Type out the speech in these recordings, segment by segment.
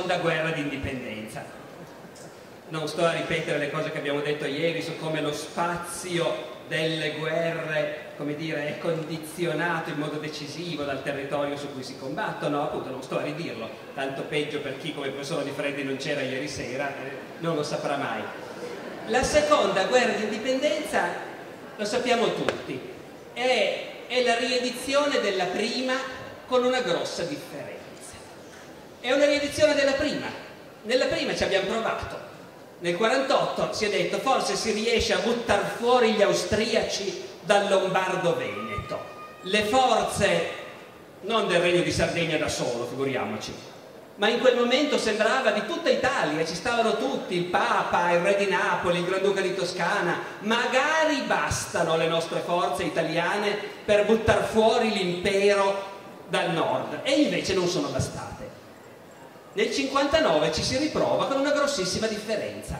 seconda guerra d'indipendenza. Non sto a ripetere le cose che abbiamo detto ieri su come lo spazio delle guerre, come dire, è condizionato in modo decisivo dal territorio su cui si combattono, appunto non sto a ridirlo, tanto peggio per chi come il professore Di Freddi non c'era ieri sera, eh, non lo saprà mai. La seconda guerra d'indipendenza, lo sappiamo tutti, è, è la riedizione della prima con una grossa differenza. È una riedizione della prima. Nella prima ci abbiamo provato. Nel 48 si è detto forse si riesce a buttare fuori gli austriaci dal Lombardo-Veneto. Le forze, non del Regno di Sardegna da solo, figuriamoci, ma in quel momento sembrava di tutta Italia, ci stavano tutti, il Papa, il Re di Napoli, il Granduca di Toscana, magari bastano le nostre forze italiane per buttare fuori l'impero dal nord, e invece non sono bastate. Nel 59 ci si riprova con una grossissima differenza,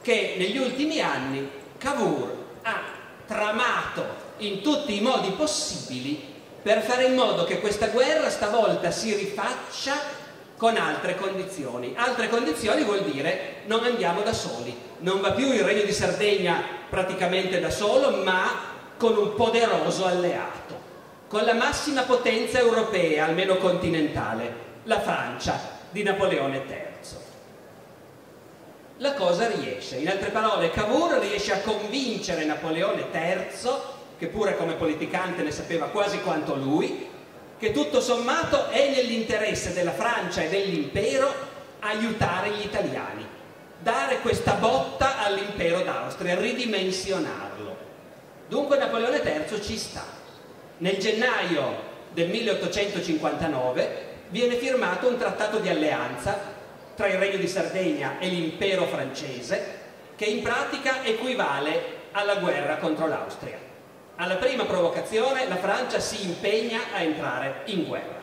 che negli ultimi anni Cavour ha tramato in tutti i modi possibili per fare in modo che questa guerra stavolta si rifaccia con altre condizioni. Altre condizioni vuol dire non andiamo da soli, non va più il Regno di Sardegna praticamente da solo, ma con un poderoso alleato, con la massima potenza europea, almeno continentale, la Francia, di Napoleone III. La cosa riesce, in altre parole Cavour riesce a convincere Napoleone III, che pure come politicante ne sapeva quasi quanto lui, che tutto sommato è nell'interesse della Francia e dell'impero aiutare gli italiani, dare questa botta all'impero d'Austria, ridimensionarlo. Dunque Napoleone III ci sta. Nel gennaio del 1859 viene firmato un trattato di alleanza tra il Regno di Sardegna e l'impero francese che in pratica equivale alla guerra contro l'Austria. Alla prima provocazione la Francia si impegna a entrare in guerra.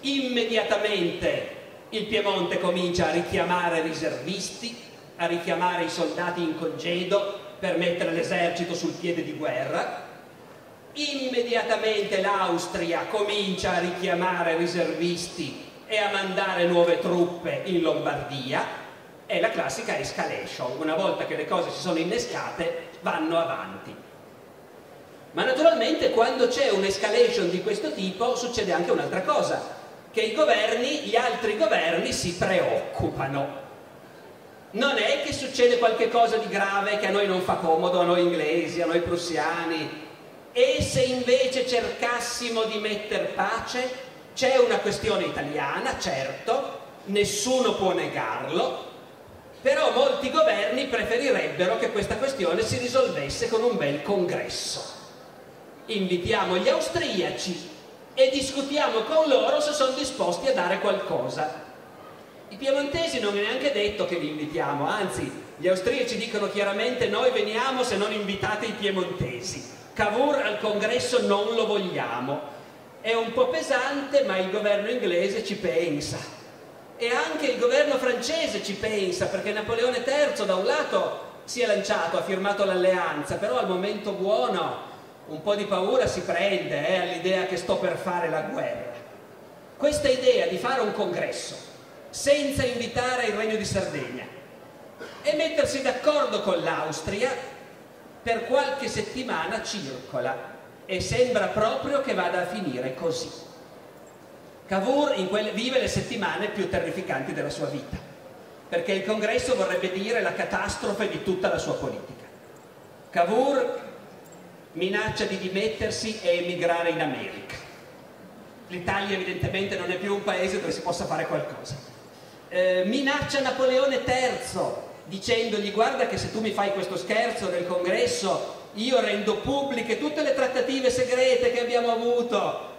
Immediatamente il Piemonte comincia a richiamare riservisti, a richiamare i soldati in congedo per mettere l'esercito sul piede di guerra immediatamente l'Austria comincia a richiamare riservisti e a mandare nuove truppe in Lombardia, è la classica escalation, una volta che le cose si sono innescate vanno avanti. Ma naturalmente quando c'è un'escalation di questo tipo succede anche un'altra cosa, che i governi, gli altri governi si preoccupano. Non è che succede qualcosa di grave che a noi non fa comodo, a noi inglesi, a noi prussiani, e se invece cercassimo di mettere pace, c'è una questione italiana, certo, nessuno può negarlo, però molti governi preferirebbero che questa questione si risolvesse con un bel congresso. Invitiamo gli austriaci e discutiamo con loro se sono disposti a dare qualcosa. I piemontesi non è neanche detto che li invitiamo, anzi gli austriaci dicono chiaramente noi veniamo se non invitate i piemontesi. Cavour al congresso non lo vogliamo. È un po' pesante, ma il governo inglese ci pensa. E anche il governo francese ci pensa, perché Napoleone III da un lato si è lanciato, ha firmato l'alleanza, però al momento buono un po' di paura si prende eh, all'idea che sto per fare la guerra. Questa idea di fare un congresso senza invitare il Regno di Sardegna e mettersi d'accordo con l'Austria per qualche settimana circola e sembra proprio che vada a finire così. Cavour quelle, vive le settimane più terrificanti della sua vita, perché il congresso vorrebbe dire la catastrofe di tutta la sua politica. Cavour minaccia di dimettersi e emigrare in America. L'Italia evidentemente non è più un paese dove si possa fare qualcosa. Eh, minaccia Napoleone III dicendogli guarda che se tu mi fai questo scherzo nel congresso io rendo pubbliche tutte le trattative segrete che abbiamo avuto.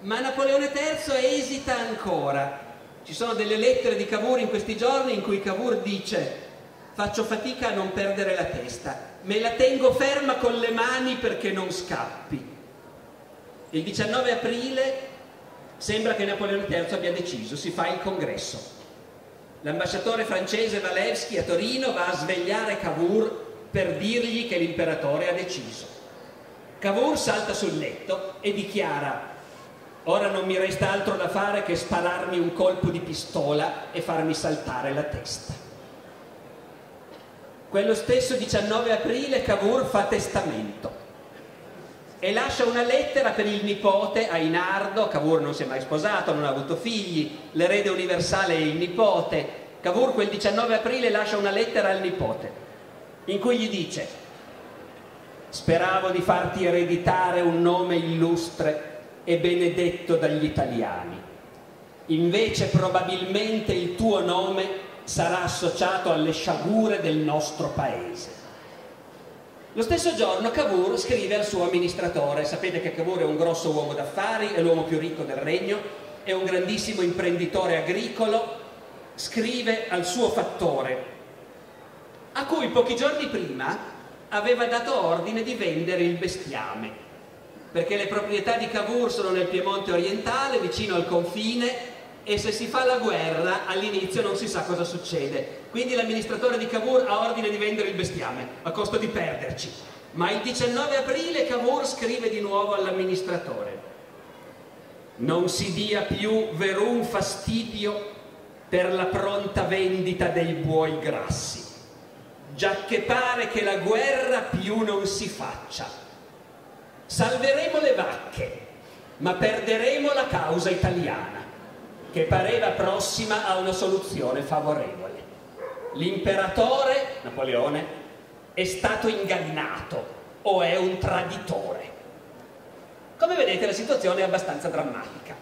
Ma Napoleone III esita ancora. Ci sono delle lettere di Cavour in questi giorni in cui Cavour dice faccio fatica a non perdere la testa, me la tengo ferma con le mani perché non scappi. Il 19 aprile sembra che Napoleone III abbia deciso, si fa il congresso. L'ambasciatore francese Walewski a Torino va a svegliare Cavour per dirgli che l'imperatore ha deciso. Cavour salta sul letto e dichiara ora non mi resta altro da fare che spararmi un colpo di pistola e farmi saltare la testa. Quello stesso 19 aprile Cavour fa testamento e lascia una lettera per il nipote Ainardo, Cavour non si è mai sposato, non ha avuto figli, l'erede universale è il nipote, Cavour quel 19 aprile lascia una lettera al nipote in cui gli dice speravo di farti ereditare un nome illustre e benedetto dagli italiani. Invece probabilmente il tuo nome sarà associato alle sciagure del nostro paese. Lo stesso giorno Cavour scrive al suo amministratore, sapete che Cavour è un grosso uomo d'affari, è l'uomo più ricco del regno, è un grandissimo imprenditore agricolo, scrive al suo fattore, a cui pochi giorni prima aveva dato ordine di vendere il bestiame perché le proprietà di Cavour sono nel Piemonte orientale, vicino al confine, e se si fa la guerra all'inizio non si sa cosa succede. Quindi l'amministratore di Cavour ha ordine di vendere il bestiame, a costo di perderci. Ma il 19 aprile Cavour scrive di nuovo all'amministratore non si dia più verun fastidio per la pronta vendita dei buoi grassi, già che pare che la guerra più non si faccia Salveremo le vacche, ma perderemo la causa italiana, che pareva prossima a una soluzione favorevole. L'imperatore, Napoleone, è stato ingannato o è un traditore. Come vedete la situazione è abbastanza drammatica.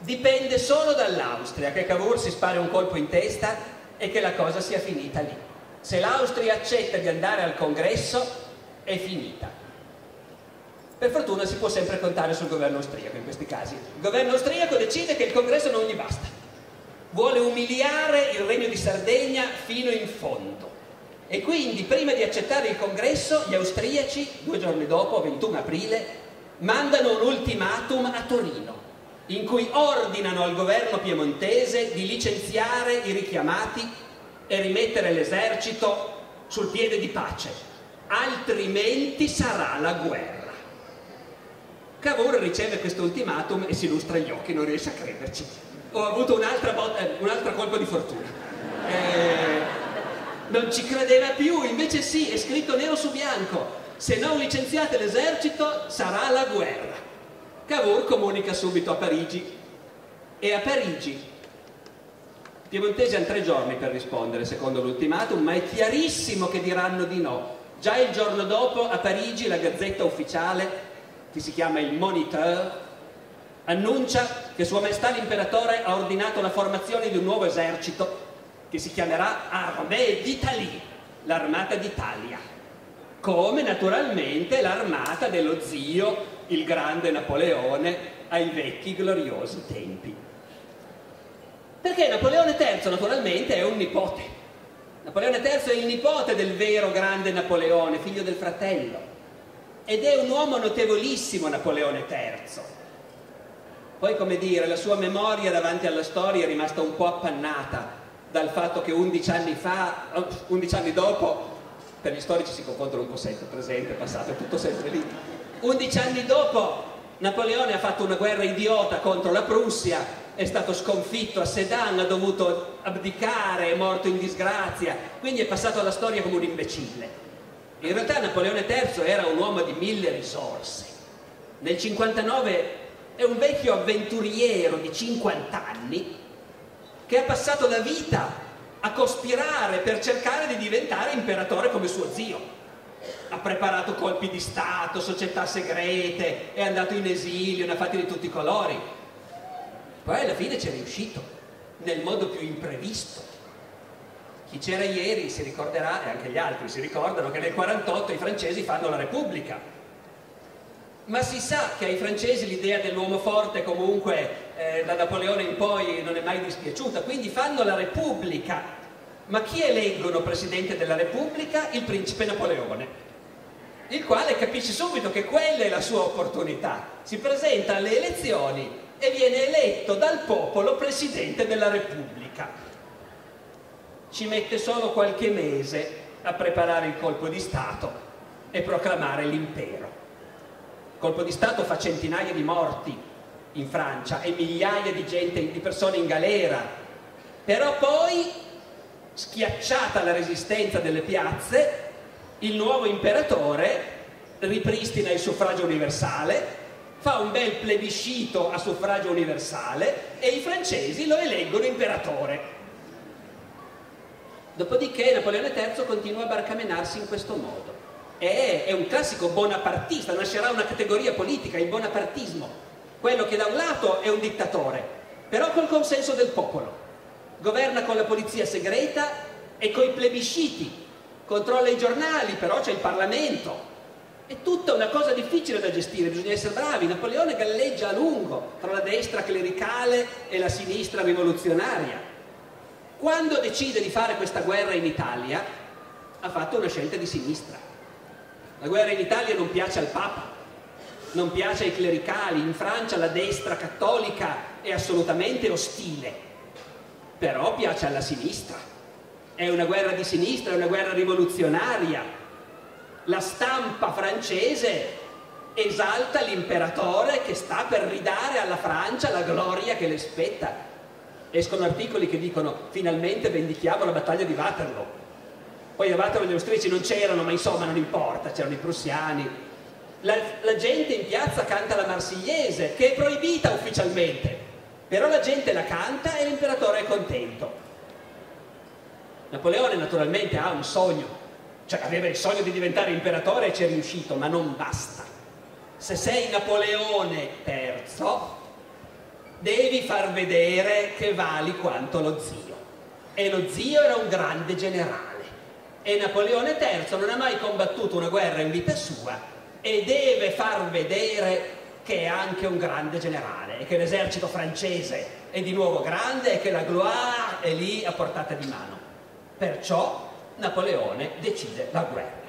Dipende solo dall'Austria che Cavour si spari un colpo in testa e che la cosa sia finita lì. Se l'Austria accetta di andare al congresso, è finita. Per fortuna si può sempre contare sul governo austriaco in questi casi. Il governo austriaco decide che il congresso non gli basta. Vuole umiliare il regno di Sardegna fino in fondo. E quindi, prima di accettare il congresso, gli austriaci, due giorni dopo, 21 aprile, mandano un ultimatum a Torino, in cui ordinano al governo piemontese di licenziare i richiamati e rimettere l'esercito sul piede di pace, altrimenti sarà la guerra. Cavour riceve questo ultimatum e si lustra gli occhi, non riesce a crederci. Ho avuto un'altra eh, un colpo di fortuna. Eh, non ci credeva più, invece sì, è scritto nero su bianco. Se non licenziate l'esercito sarà la guerra. Cavour comunica subito a Parigi e a Parigi i piemontesi hanno tre giorni per rispondere secondo l'ultimatum, ma è chiarissimo che diranno di no. Già il giorno dopo a Parigi la gazzetta ufficiale che si chiama il Moniteur, annuncia che Sua Maestà l'Imperatore ha ordinato la formazione di un nuovo esercito che si chiamerà Armée d'Italie, l'armata d'Italia, come naturalmente l'armata dello zio, il grande Napoleone, ai vecchi gloriosi tempi. Perché Napoleone III naturalmente è un nipote. Napoleone III è il nipote del vero grande Napoleone, figlio del fratello ed è un uomo notevolissimo Napoleone III. Poi, come dire, la sua memoria davanti alla storia è rimasta un po' appannata dal fatto che 11 anni fa, 11 anni dopo, per gli storici si confondono un po' sempre, presente, passato, è tutto sempre lì. 11 anni dopo Napoleone ha fatto una guerra idiota contro la Prussia, è stato sconfitto a Sedan, ha dovuto abdicare, è morto in disgrazia, quindi è passato alla storia come un imbecille. In realtà Napoleone III era un uomo di mille risorse. Nel 59 è un vecchio avventuriero di 50 anni che ha passato la vita a cospirare per cercare di diventare imperatore come suo zio. Ha preparato colpi di Stato, società segrete, è andato in esilio, ne ha fatti di tutti i colori. Poi alla fine ci è riuscito, nel modo più imprevisto. Chi c'era ieri si ricorderà, e anche gli altri si ricordano, che nel 48 i francesi fanno la Repubblica. Ma si sa che ai francesi l'idea dell'uomo forte comunque eh, da Napoleone in poi non è mai dispiaciuta, quindi fanno la Repubblica. Ma chi eleggono Presidente della Repubblica? Il principe Napoleone, il quale capisce subito che quella è la sua opportunità. Si presenta alle elezioni e viene eletto dal popolo Presidente della Repubblica ci mette solo qualche mese a preparare il colpo di Stato e proclamare l'impero. Il colpo di Stato fa centinaia di morti, in Francia e migliaia di, gente, di persone in galera, però poi, schiacciata la resistenza delle piazze, il nuovo imperatore ripristina il suffragio universale, fa un bel plebiscito a suffragio universale e i francesi lo eleggono imperatore. Dopodiché Napoleone III continua a barcamenarsi in questo modo. È, è un classico bonapartista, nascerà una categoria politica, il bonapartismo, quello che da un lato è un dittatore, però col consenso del popolo, governa con la polizia segreta e coi plebisciti, controlla i giornali, però c'è il Parlamento. È tutta una cosa difficile da gestire, bisogna essere bravi. Napoleone galleggia a lungo tra la destra clericale e la sinistra rivoluzionaria quando decide di fare questa guerra in Italia, ha fatto una scelta di sinistra. La guerra in Italia non piace al Papa, non piace ai clericali, in Francia la destra cattolica è assolutamente ostile, però piace alla sinistra. È una guerra di sinistra, è una guerra rivoluzionaria. La stampa francese esalta l'imperatore che sta per ridare alla Francia la gloria che le spetta escono articoli che dicono finalmente vendichiamo la battaglia di Waterloo. Poi a Waterloo gli austriaci non c'erano, ma insomma non importa, c'erano i prussiani. La, la gente in piazza canta la marsigliese, che è proibita ufficialmente, però la gente la canta e l'imperatore è contento. Napoleone naturalmente ha un sogno, cioè aveva il sogno di diventare imperatore e ci è riuscito, ma non basta. Se sei Napoleone III, devi far vedere che vali quanto lo zio. E lo zio era un grande generale. E Napoleone III non ha mai combattuto una guerra in vita sua e deve far vedere che è anche un grande generale e che l'esercito francese è di nuovo grande e che la gloire è lì a portata di mano. Perciò Napoleone decide la guerra.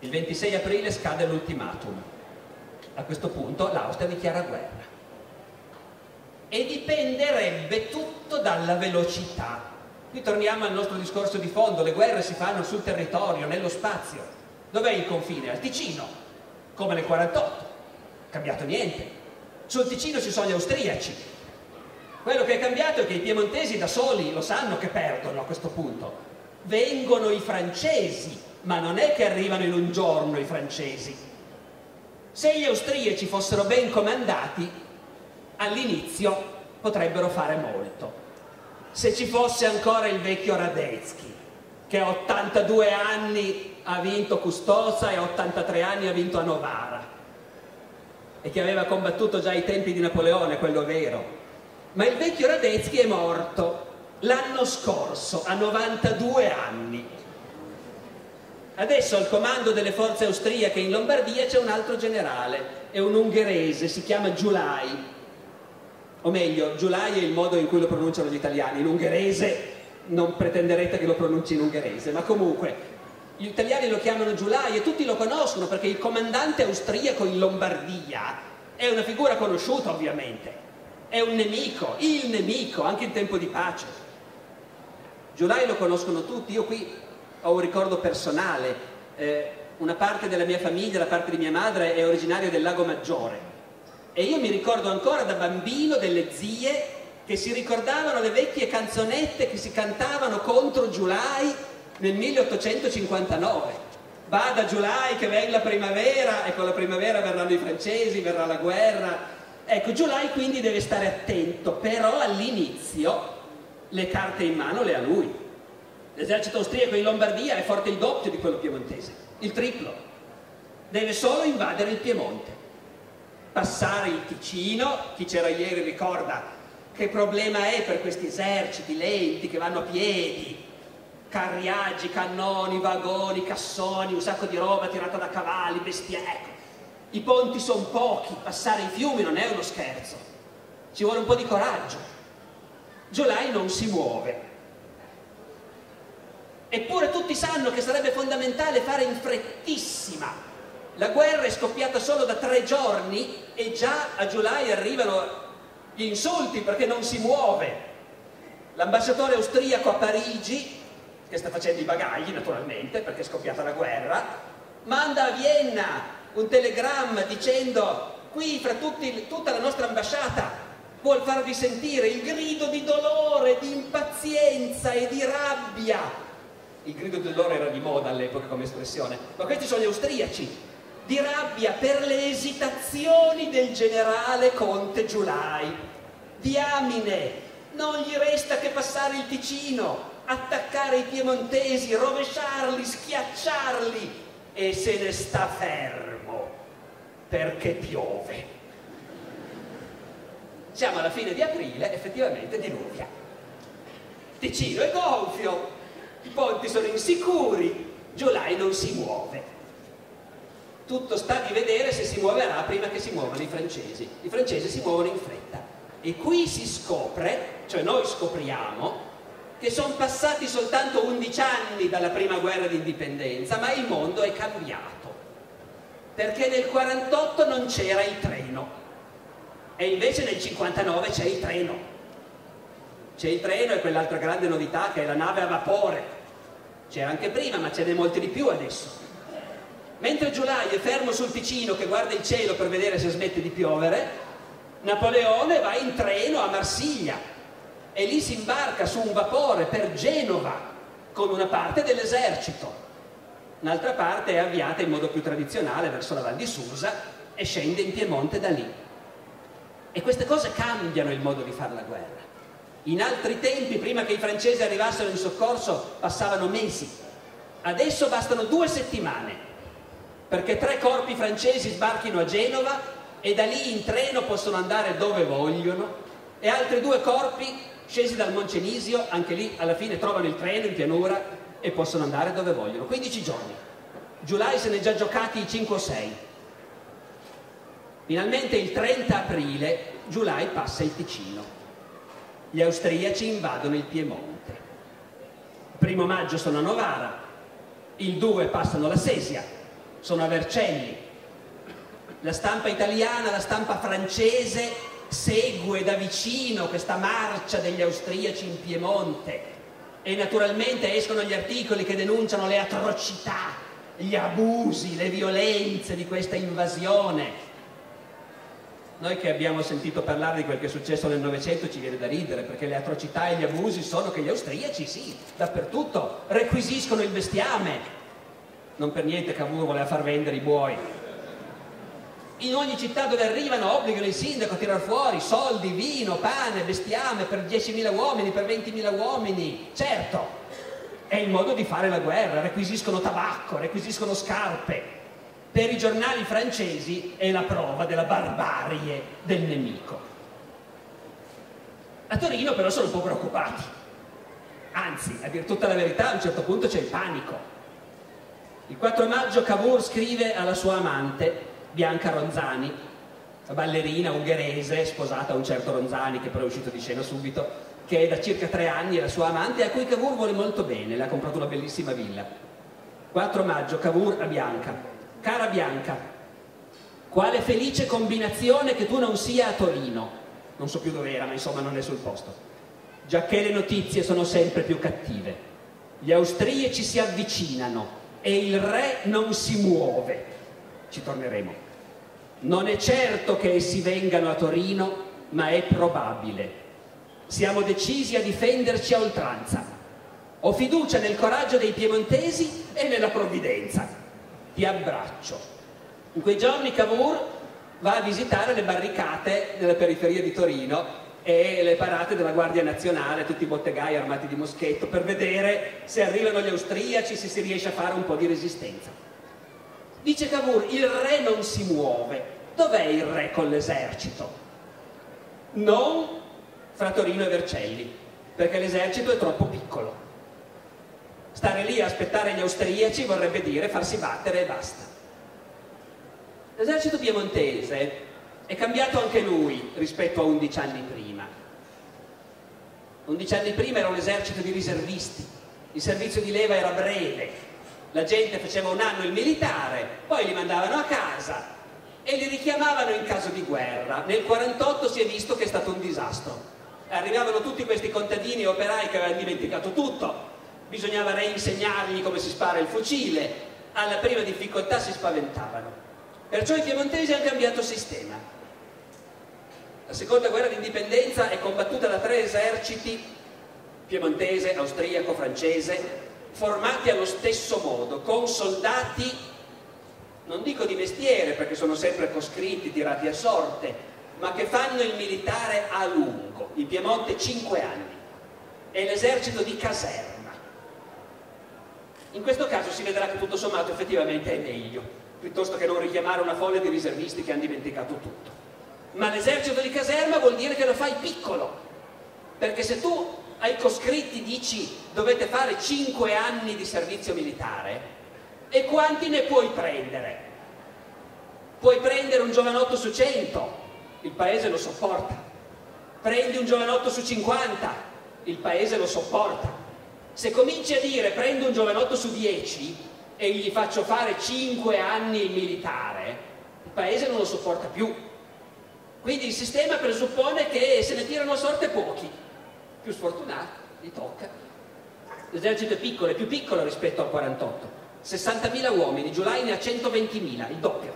Il 26 aprile scade l'ultimatum a questo punto l'Austria dichiara guerra. E dipenderebbe tutto dalla velocità. Qui torniamo al nostro discorso di fondo, le guerre si fanno sul territorio, nello spazio. Dov'è il confine? Al Ticino, come nel 48. Cambiato niente. Sul Ticino ci sono gli austriaci. Quello che è cambiato è che i piemontesi da soli lo sanno che perdono a questo punto. Vengono i francesi, ma non è che arrivano in un giorno i francesi, se gli austriaci fossero ben comandati, all'inizio potrebbero fare molto. Se ci fosse ancora il vecchio Radetzky, che a 82 anni ha vinto Custoza e a 83 anni ha vinto a Novara, e che aveva combattuto già ai tempi di Napoleone, quello vero. Ma il vecchio Radetzky è morto l'anno scorso, a 92 anni Adesso al comando delle forze austriache in Lombardia c'è un altro generale, è un ungherese, si chiama Giulai. O meglio, Giulai è il modo in cui lo pronunciano gli italiani, l'ungherese non pretenderete che lo pronunci in ungherese, ma comunque gli italiani lo chiamano Giulai e tutti lo conoscono perché il comandante austriaco in Lombardia è una figura conosciuta ovviamente, è un nemico, il nemico, anche in tempo di pace. Giulai lo conoscono tutti, io qui ho un ricordo personale, eh, una parte della mia famiglia, la parte di mia madre è originaria del Lago Maggiore e io mi ricordo ancora da bambino delle zie che si ricordavano le vecchie canzonette che si cantavano contro Giulai nel 1859. Vada Giulai che venga la primavera e con la primavera verranno i francesi, verrà la guerra. Ecco, Giulai quindi deve stare attento, però all'inizio le carte in mano le ha lui. L'esercito austriaco in Lombardia è forte il doppio di quello piemontese, il triplo. Deve solo invadere il Piemonte, passare il Ticino, chi c'era ieri ricorda che problema è per questi eserciti lenti che vanno a piedi, carriaggi, cannoni, vagoni, cassoni, un sacco di roba tirata da cavalli, bestie, ecco. I ponti sono pochi, passare i fiumi non è uno scherzo, ci vuole un po' di coraggio. Giolai non si muove, Eppure tutti sanno che sarebbe fondamentale fare in frettissima. La guerra è scoppiata solo da tre giorni e già a Giulai arrivano gli insulti perché non si muove. L'ambasciatore austriaco a Parigi, che sta facendo i bagagli naturalmente perché è scoppiata la guerra, manda a Vienna un telegramma dicendo qui fra tutti, tutta la nostra ambasciata vuol farvi sentire il grido di dolore, di impazienza e di rabbia. Il grido di dolore era di moda all'epoca come espressione, ma questi sono gli austriaci, di rabbia per le esitazioni del generale Conte Giulai. Diamine, non gli resta che passare il Ticino, attaccare i piemontesi, rovesciarli, schiacciarli e se ne sta fermo perché piove. Siamo alla fine di aprile, effettivamente diluvia. Ticino è gonfio, i ponti sono insicuri, Giulai non si muove. Tutto sta di vedere se si muoverà prima che si muovano i francesi. I francesi si muovono in fretta. E qui si scopre, cioè noi scopriamo, che sono passati soltanto 11 anni dalla prima guerra d'indipendenza, ma il mondo è cambiato. Perché nel 48 non c'era il treno e invece nel 59 c'è il treno. C'è il treno e quell'altra grande novità che è la nave a vapore. C'era anche prima, ma ce n'è molti di più adesso. Mentre Giulai è fermo sul Ticino che guarda il cielo per vedere se smette di piovere, Napoleone va in treno a Marsiglia e lì si imbarca su un vapore per Genova con una parte dell'esercito. Un'altra parte è avviata in modo più tradizionale verso la Val di Susa e scende in Piemonte da lì. E queste cose cambiano il modo di fare la guerra. In altri tempi, prima che i francesi arrivassero in soccorso, passavano mesi. Adesso bastano due settimane perché tre corpi francesi sbarchino a Genova e da lì in treno possono andare dove vogliono e altri due corpi scesi dal Moncenisio, anche lì alla fine trovano il treno in pianura e possono andare dove vogliono. 15 giorni. Giulai se ne è già giocati i 5 o 6. Finalmente il 30 aprile Giulai passa il Ticino. Gli austriaci invadono il Piemonte. Il primo maggio sono a Novara, il 2 passano la Sesia, sono a Vercelli. La stampa italiana, la stampa francese segue da vicino questa marcia degli austriaci in Piemonte e naturalmente escono gli articoli che denunciano le atrocità, gli abusi, le violenze di questa invasione. Noi che abbiamo sentito parlare di quel che è successo nel Novecento ci viene da ridere perché le atrocità e gli abusi sono che gli austriaci, sì, dappertutto, requisiscono il bestiame, non per niente Cavour voleva far vendere i buoi. In ogni città dove arrivano obbligano il sindaco a tirar fuori soldi, vino, pane, bestiame per 10.000 uomini, per 20.000 uomini. Certo, è il modo di fare la guerra, requisiscono tabacco, requisiscono scarpe. Per i giornali francesi è la prova della barbarie del nemico. A Torino però sono un po' preoccupati. Anzi, a dire tutta la verità, a un certo punto c'è il panico il 4 maggio Cavour scrive alla sua amante, Bianca Ronzani, la ballerina ungherese sposata a un certo Ronzani che però è uscito di scena subito, che è da circa tre anni la sua amante a cui Cavour vuole molto bene, le ha comprato una bellissima villa. 4 maggio Cavour a Bianca. Cara Bianca, quale felice combinazione che tu non sia a Torino. Non so più dove era, ma insomma non è sul posto. Giacché le notizie sono sempre più cattive. Gli austriaci si avvicinano, e il re non si muove. Ci torneremo. Non è certo che essi vengano a Torino, ma è probabile. Siamo decisi a difenderci a oltranza. Ho fiducia nel coraggio dei piemontesi e nella provvidenza. Ti abbraccio. In quei giorni Cavour va a visitare le barricate nella periferia di Torino e le parate della Guardia Nazionale, tutti i bottegai armati di moschetto, per vedere se arrivano gli austriaci, se si riesce a fare un po' di resistenza. Dice Cavour, il re non si muove. Dov'è il re con l'esercito? Non fra Torino e Vercelli, perché l'esercito è troppo piccolo. Stare lì a aspettare gli austriaci vorrebbe dire farsi battere e basta. L'esercito piemontese è cambiato anche lui rispetto a 11 anni prima. 11 anni prima era un esercito di riservisti, il servizio di leva era breve, la gente faceva un anno il militare, poi li mandavano a casa e li richiamavano in caso di guerra. Nel 48 si è visto che è stato un disastro. Arrivavano tutti questi contadini e operai che avevano dimenticato tutto, bisognava reinsegnargli come si spara il fucile, alla prima difficoltà si spaventavano. Perciò i piemontesi hanno cambiato sistema. La seconda guerra d'indipendenza è combattuta da tre eserciti, piemontese, austriaco, francese, formati allo stesso modo, con soldati, non dico di mestiere perché sono sempre coscritti, tirati a sorte, ma che fanno il militare a lungo, in Piemonte 5 anni, è l'esercito di caserma. In questo caso si vedrà che tutto sommato effettivamente è meglio, piuttosto che non richiamare una folla di riservisti che hanno dimenticato tutto. Ma l'esercito di caserma vuol dire che lo fai piccolo, perché se tu ai coscritti dici dovete fare 5 anni di servizio militare, e quanti ne puoi prendere? Puoi prendere un giovanotto su 100, il paese lo sopporta. Prendi un giovanotto su 50, il paese lo sopporta. Se cominci a dire prendo un giovanotto su 10 e gli faccio fare 5 anni il militare, il paese non lo sopporta più. Quindi il sistema presuppone che se ne tirano a sorte pochi, più sfortunati, gli tocca. L'esercito è piccolo, è più piccolo rispetto al 48. 60.000 uomini, Giulai ne ha 120.000, il doppio.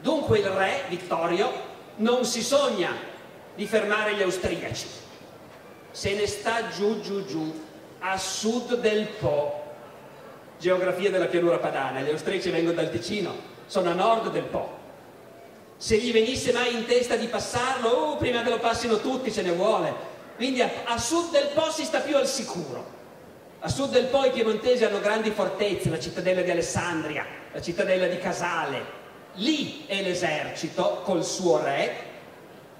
Dunque il re, Vittorio, non si sogna di fermare gli austriaci, se ne sta giù giù giù, a sud del Po, geografia della pianura padana, gli austriaci vengono dal Ticino, sono a nord del Po. Se gli venisse mai in testa di passarlo, oh, prima che lo passino tutti ce ne vuole. Quindi a, a sud del Po si sta più al sicuro. A sud del Po i piemontesi hanno grandi fortezze, la cittadella di Alessandria, la cittadella di Casale, Lì è l'esercito col suo re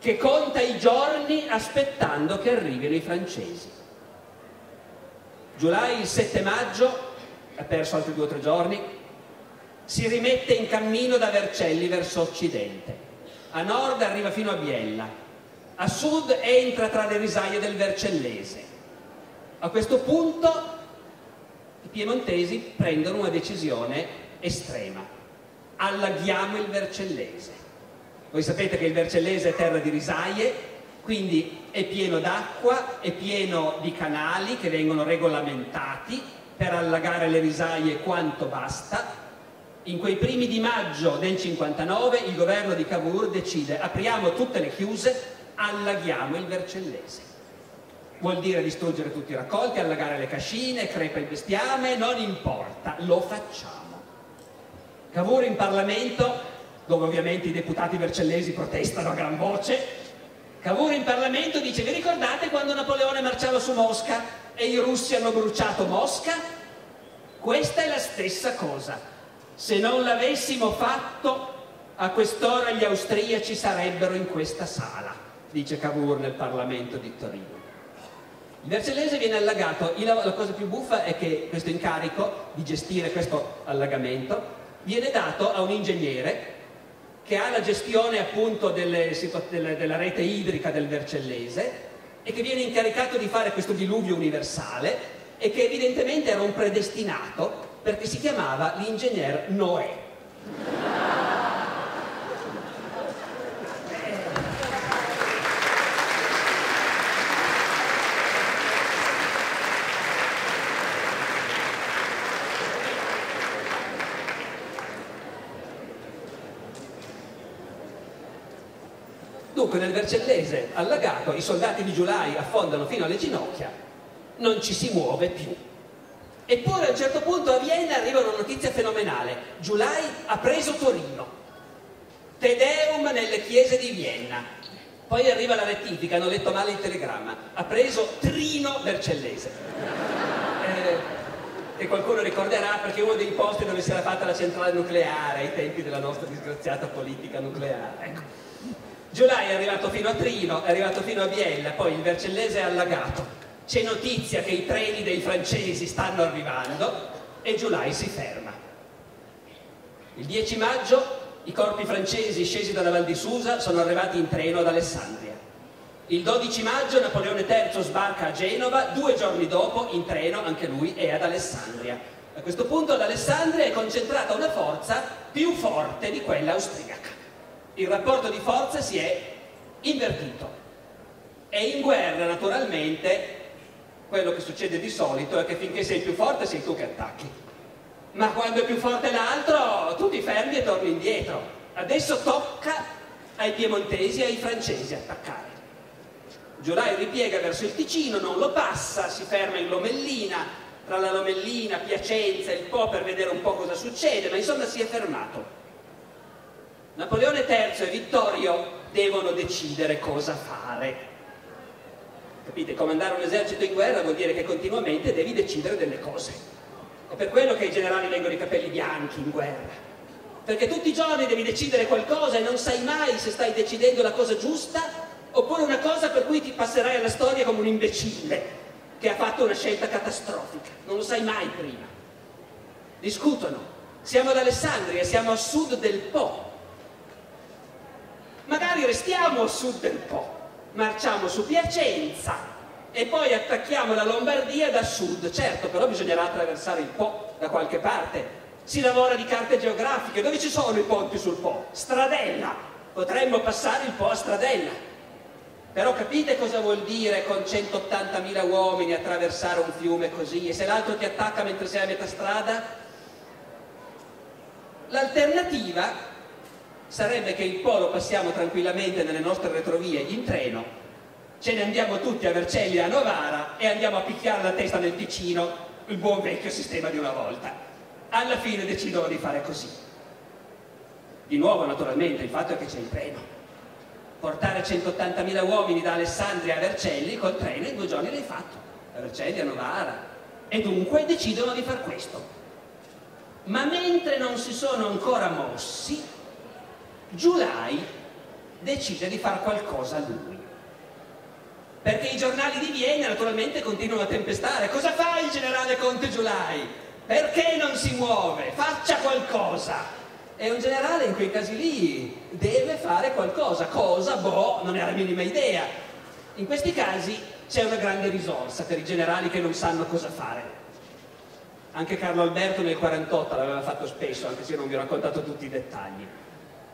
che conta i giorni aspettando che arrivino i francesi. Giulai il 7 maggio, ha perso altri due o tre giorni, si rimette in cammino da Vercelli verso occidente. A nord arriva fino a Biella, a sud entra tra le risaie del Vercellese. A questo punto i piemontesi prendono una decisione estrema allaghiamo il Vercellese. Voi sapete che il Vercellese è terra di risaie, quindi è pieno d'acqua, è pieno di canali che vengono regolamentati per allagare le risaie quanto basta. In quei primi di maggio del 59 il governo di Cavour decide apriamo tutte le chiuse, allaghiamo il Vercellese. Vuol dire distruggere tutti i raccolti, allagare le cascine, crepa il bestiame, non importa, lo facciamo. Cavour in Parlamento, dove ovviamente i deputati vercellesi protestano a gran voce, Cavour in Parlamento dice vi ricordate quando Napoleone marciava su Mosca e i russi hanno bruciato Mosca? Questa è la stessa cosa. Se non l'avessimo fatto, a quest'ora gli austriaci sarebbero in questa sala, dice Cavour nel Parlamento di Torino. Il Vercellese viene allagato, la cosa più buffa è che questo incarico di gestire questo allagamento viene dato a un ingegnere che ha la gestione appunto delle, delle, della rete idrica del Vercellese e che viene incaricato di fare questo diluvio universale e che evidentemente era un predestinato perché si chiamava l'ingegner Noè. Dunque nel Vercellese allagato i soldati di Giulai affondano fino alle ginocchia, non ci si muove più. Eppure a un certo punto a Vienna arriva una notizia fenomenale. Giulai ha preso Torino. Tedeum nelle chiese di Vienna. Poi arriva la rettifica, hanno letto male il telegramma. Ha preso Trino Vercellese. Eh, e qualcuno ricorderà perché uno dei posti dove si era fatta la centrale nucleare ai tempi della nostra disgraziata politica nucleare. Ecco. Giulai è arrivato fino a Trino, è arrivato fino a Biella, poi il Vercellese è allagato. C'è notizia che i treni dei francesi stanno arrivando e Giulai si ferma. Il 10 maggio i corpi francesi scesi dalla Val di Susa sono arrivati in treno ad Alessandria. Il 12 maggio Napoleone III sbarca a Genova, due giorni dopo in treno anche lui è ad Alessandria. A questo punto ad Alessandria è concentrata una forza più forte di quella austriaca il rapporto di forza si è invertito. E in guerra, naturalmente, quello che succede di solito è che finché sei più forte sei tu che attacchi. ma quando è più forte l'altro tu ti fermi e torni indietro. Adesso tocca ai piemontesi e ai francesi attaccare. Giulai ripiega verso il Ticino, non lo passa, si ferma in Lomellina, tra la Lomellina, Piacenza e il Po per vedere un po' cosa succede, ma insomma si è fermato. Napoleone III e Vittorio devono decidere cosa fare. Capite? Comandare un esercito in guerra vuol dire che continuamente devi decidere delle cose. È per quello che i generali vengono i capelli bianchi in guerra. Perché tutti i giorni devi decidere qualcosa e non sai mai se stai decidendo la cosa giusta oppure una cosa per cui ti passerai alla storia come un imbecille che ha fatto una scelta catastrofica. Non lo sai mai prima. Discutono. Siamo ad Alessandria, siamo a sud del Po. Magari restiamo a sud del Po marciamo su Piacenza e poi attacchiamo la Lombardia da sud. Certo, però bisognerà attraversare il Po da qualche parte. Si lavora di carte geografiche. Dove ci sono i ponti sul Po? Stradella. Potremmo passare il Po a Stradella. Però capite cosa vuol dire con 180.000 uomini attraversare un fiume così? E se l'altro ti attacca mentre sei a metà strada? L'alternativa sarebbe che il polo passiamo tranquillamente nelle nostre retrovie in treno, ce ne andiamo tutti a Vercelli e a Novara e andiamo a picchiare la testa nel Ticino, il buon vecchio sistema di una volta. Alla fine decidono di fare così. Di nuovo naturalmente il fatto è che c'è il treno. Portare 180.000 uomini da Alessandria a Vercelli col treno in due giorni l'hai fatto, a Vercelli a Novara. E dunque decidono di far questo. Ma mentre non si sono ancora mossi, Giulai decide di fare qualcosa lui. Perché i giornali di Vienna naturalmente continuano a tempestare. Cosa fa il generale Conte Giulai? Perché non si muove? Faccia qualcosa! E un generale in quei casi lì deve fare qualcosa. Cosa? Boh, non ha la minima idea. In questi casi c'è una grande risorsa per i generali che non sanno cosa fare. Anche Carlo Alberto nel 48 l'aveva fatto spesso, anche se io non vi ho raccontato tutti i dettagli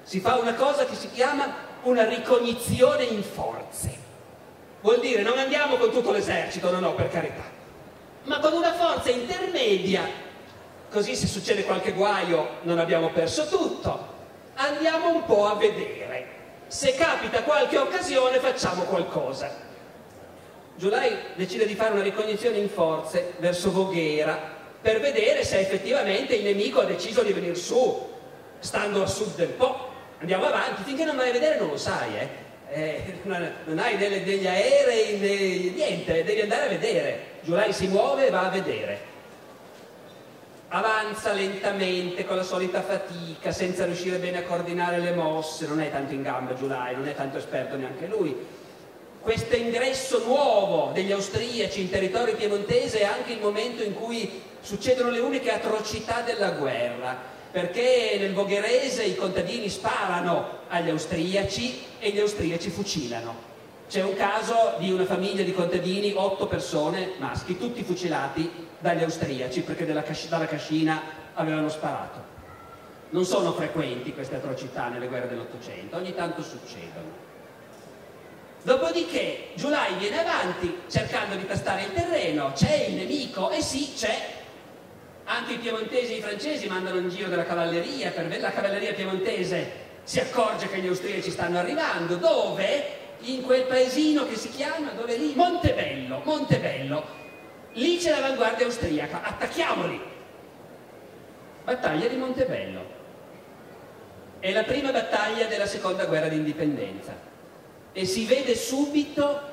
si fa una cosa che si chiama una ricognizione in forze. Vuol dire non andiamo con tutto l'esercito, no, no, per carità, ma con una forza intermedia, così se succede qualche guaio non abbiamo perso tutto. Andiamo un po' a vedere. Se capita qualche occasione facciamo qualcosa. Giulai decide di fare una ricognizione in forze verso Voghera per vedere se effettivamente il nemico ha deciso di venire su, stando a sud del Po andiamo avanti, finché non vai a vedere non lo sai, eh? Eh, non hai delle, degli aerei, né, niente, devi andare a vedere. Giulai si muove e va a vedere. Avanza lentamente, con la solita fatica, senza riuscire bene a coordinare le mosse, non è tanto in gamba Giulai, non è tanto esperto neanche lui. Questo ingresso nuovo degli austriaci in territorio piemontese è anche il momento in cui succedono le uniche atrocità della guerra perché nel Vogherese i contadini sparano agli austriaci e gli austriaci fucilano. C'è un caso di una famiglia di contadini, otto persone, maschi, tutti fucilati dagli austriaci perché dalla cascina avevano sparato. Non sono frequenti queste atrocità nelle guerre dell'Ottocento, ogni tanto succedono. Dopodiché Giulai viene avanti cercando di tastare il terreno, c'è il nemico, e sì, c'è anche i piemontesi e i francesi mandano in giro della cavalleria, per la cavalleria piemontese si accorge che gli austriaci stanno arrivando, dove? In quel paesino che si chiama, dove lì? Montebello, Montebello. Lì c'è l'avanguardia austriaca, attacchiamoli! Battaglia di Montebello. È la prima battaglia della seconda guerra d'indipendenza e si vede subito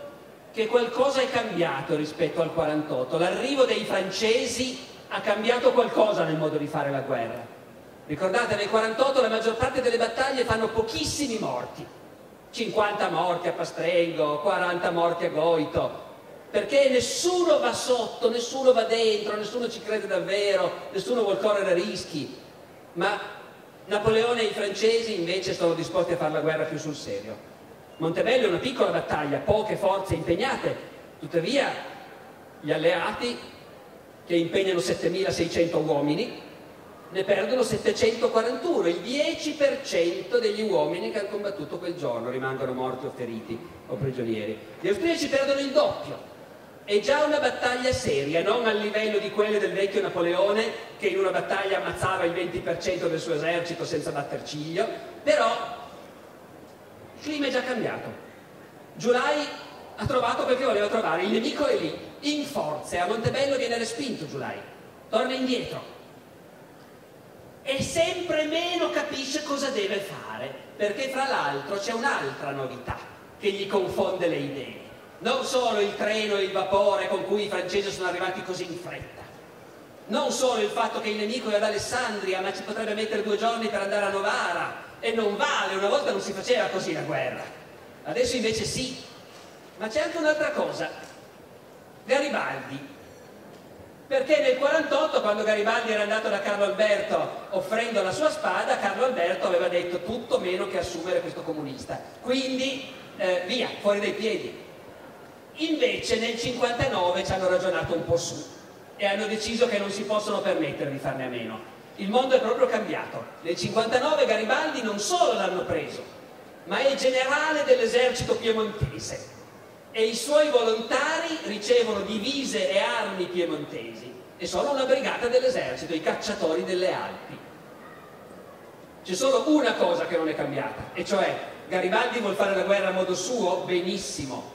che qualcosa è cambiato rispetto al 48. L'arrivo dei francesi ha cambiato qualcosa nel modo di fare la guerra. Ricordate, nel 48 la maggior parte delle battaglie fanno pochissimi morti. 50 morti a Pastrengo, 40 morti a Goito, perché nessuno va sotto, nessuno va dentro, nessuno ci crede davvero, nessuno vuole correre rischi. Ma Napoleone e i francesi invece sono disposti a fare la guerra più sul serio. Montebello è una piccola battaglia, poche forze impegnate, tuttavia gli alleati che impegnano 7.600 uomini, ne perdono 741, il 10% degli uomini che hanno combattuto quel giorno rimangono morti o feriti o prigionieri. Gli austriaci perdono il doppio è già una battaglia seria, non al livello di quelle del vecchio Napoleone che in una battaglia ammazzava il 20% del suo esercito senza batter ciglio, però il clima è già cambiato. Giulai ha trovato quel che voleva trovare, il nemico è lì, in forze, a Montebello viene respinto Giulai, torna indietro. E sempre meno capisce cosa deve fare, perché fra l'altro c'è un'altra novità che gli confonde le idee. Non solo il treno e il vapore con cui i francesi sono arrivati così in fretta, non solo il fatto che il nemico è ad Alessandria, ma ci potrebbe mettere due giorni per andare a Novara, e non vale, una volta non si faceva così la guerra, adesso invece sì. Ma c'è anche un'altra cosa, Garibaldi, perché nel 48 quando Garibaldi era andato da Carlo Alberto offrendo la sua spada, Carlo Alberto aveva detto tutto meno che assumere questo comunista, quindi eh, via, fuori dai piedi. Invece nel 59 ci hanno ragionato un po' su e hanno deciso che non si possono permettere di farne a meno. Il mondo è proprio cambiato. Nel 59 Garibaldi non solo l'hanno preso, ma è generale dell'esercito piemontese e i suoi volontari ricevono divise e armi piemontesi e sono una brigata dell'esercito, i cacciatori delle Alpi. C'è solo una cosa che non è cambiata, e cioè Garibaldi vuole fare la guerra a modo suo? Benissimo,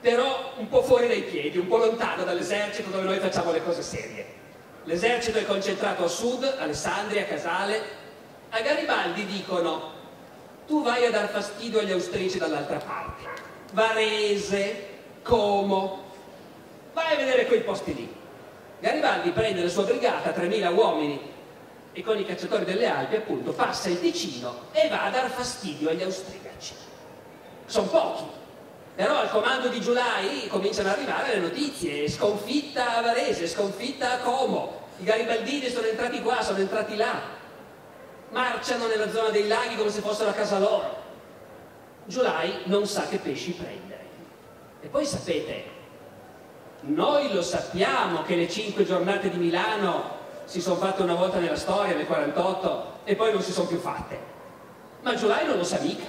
però un po' fuori dai piedi, un po' lontano dall'esercito dove noi facciamo le cose serie. L'esercito è concentrato a sud, Alessandria, Casale. A Garibaldi dicono tu vai a dar fastidio agli austrici dall'altra parte. Varese, Como, vai a vedere quei posti lì. Garibaldi prende la sua brigata, 3.000 uomini, e con i cacciatori delle Alpi appunto passa il Ticino e va a dar fastidio agli austriaci. Sono pochi, però al comando di Giulai cominciano ad arrivare le notizie, sconfitta a Varese, sconfitta a Como, i garibaldini sono entrati qua, sono entrati là, marciano nella zona dei laghi come se fossero a casa loro. Giulai non sa che pesci prendere. E poi sapete, noi lo sappiamo che le cinque giornate di Milano si sono fatte una volta nella storia, nel 48, e poi non si sono più fatte. Ma Giulai non lo sa mica.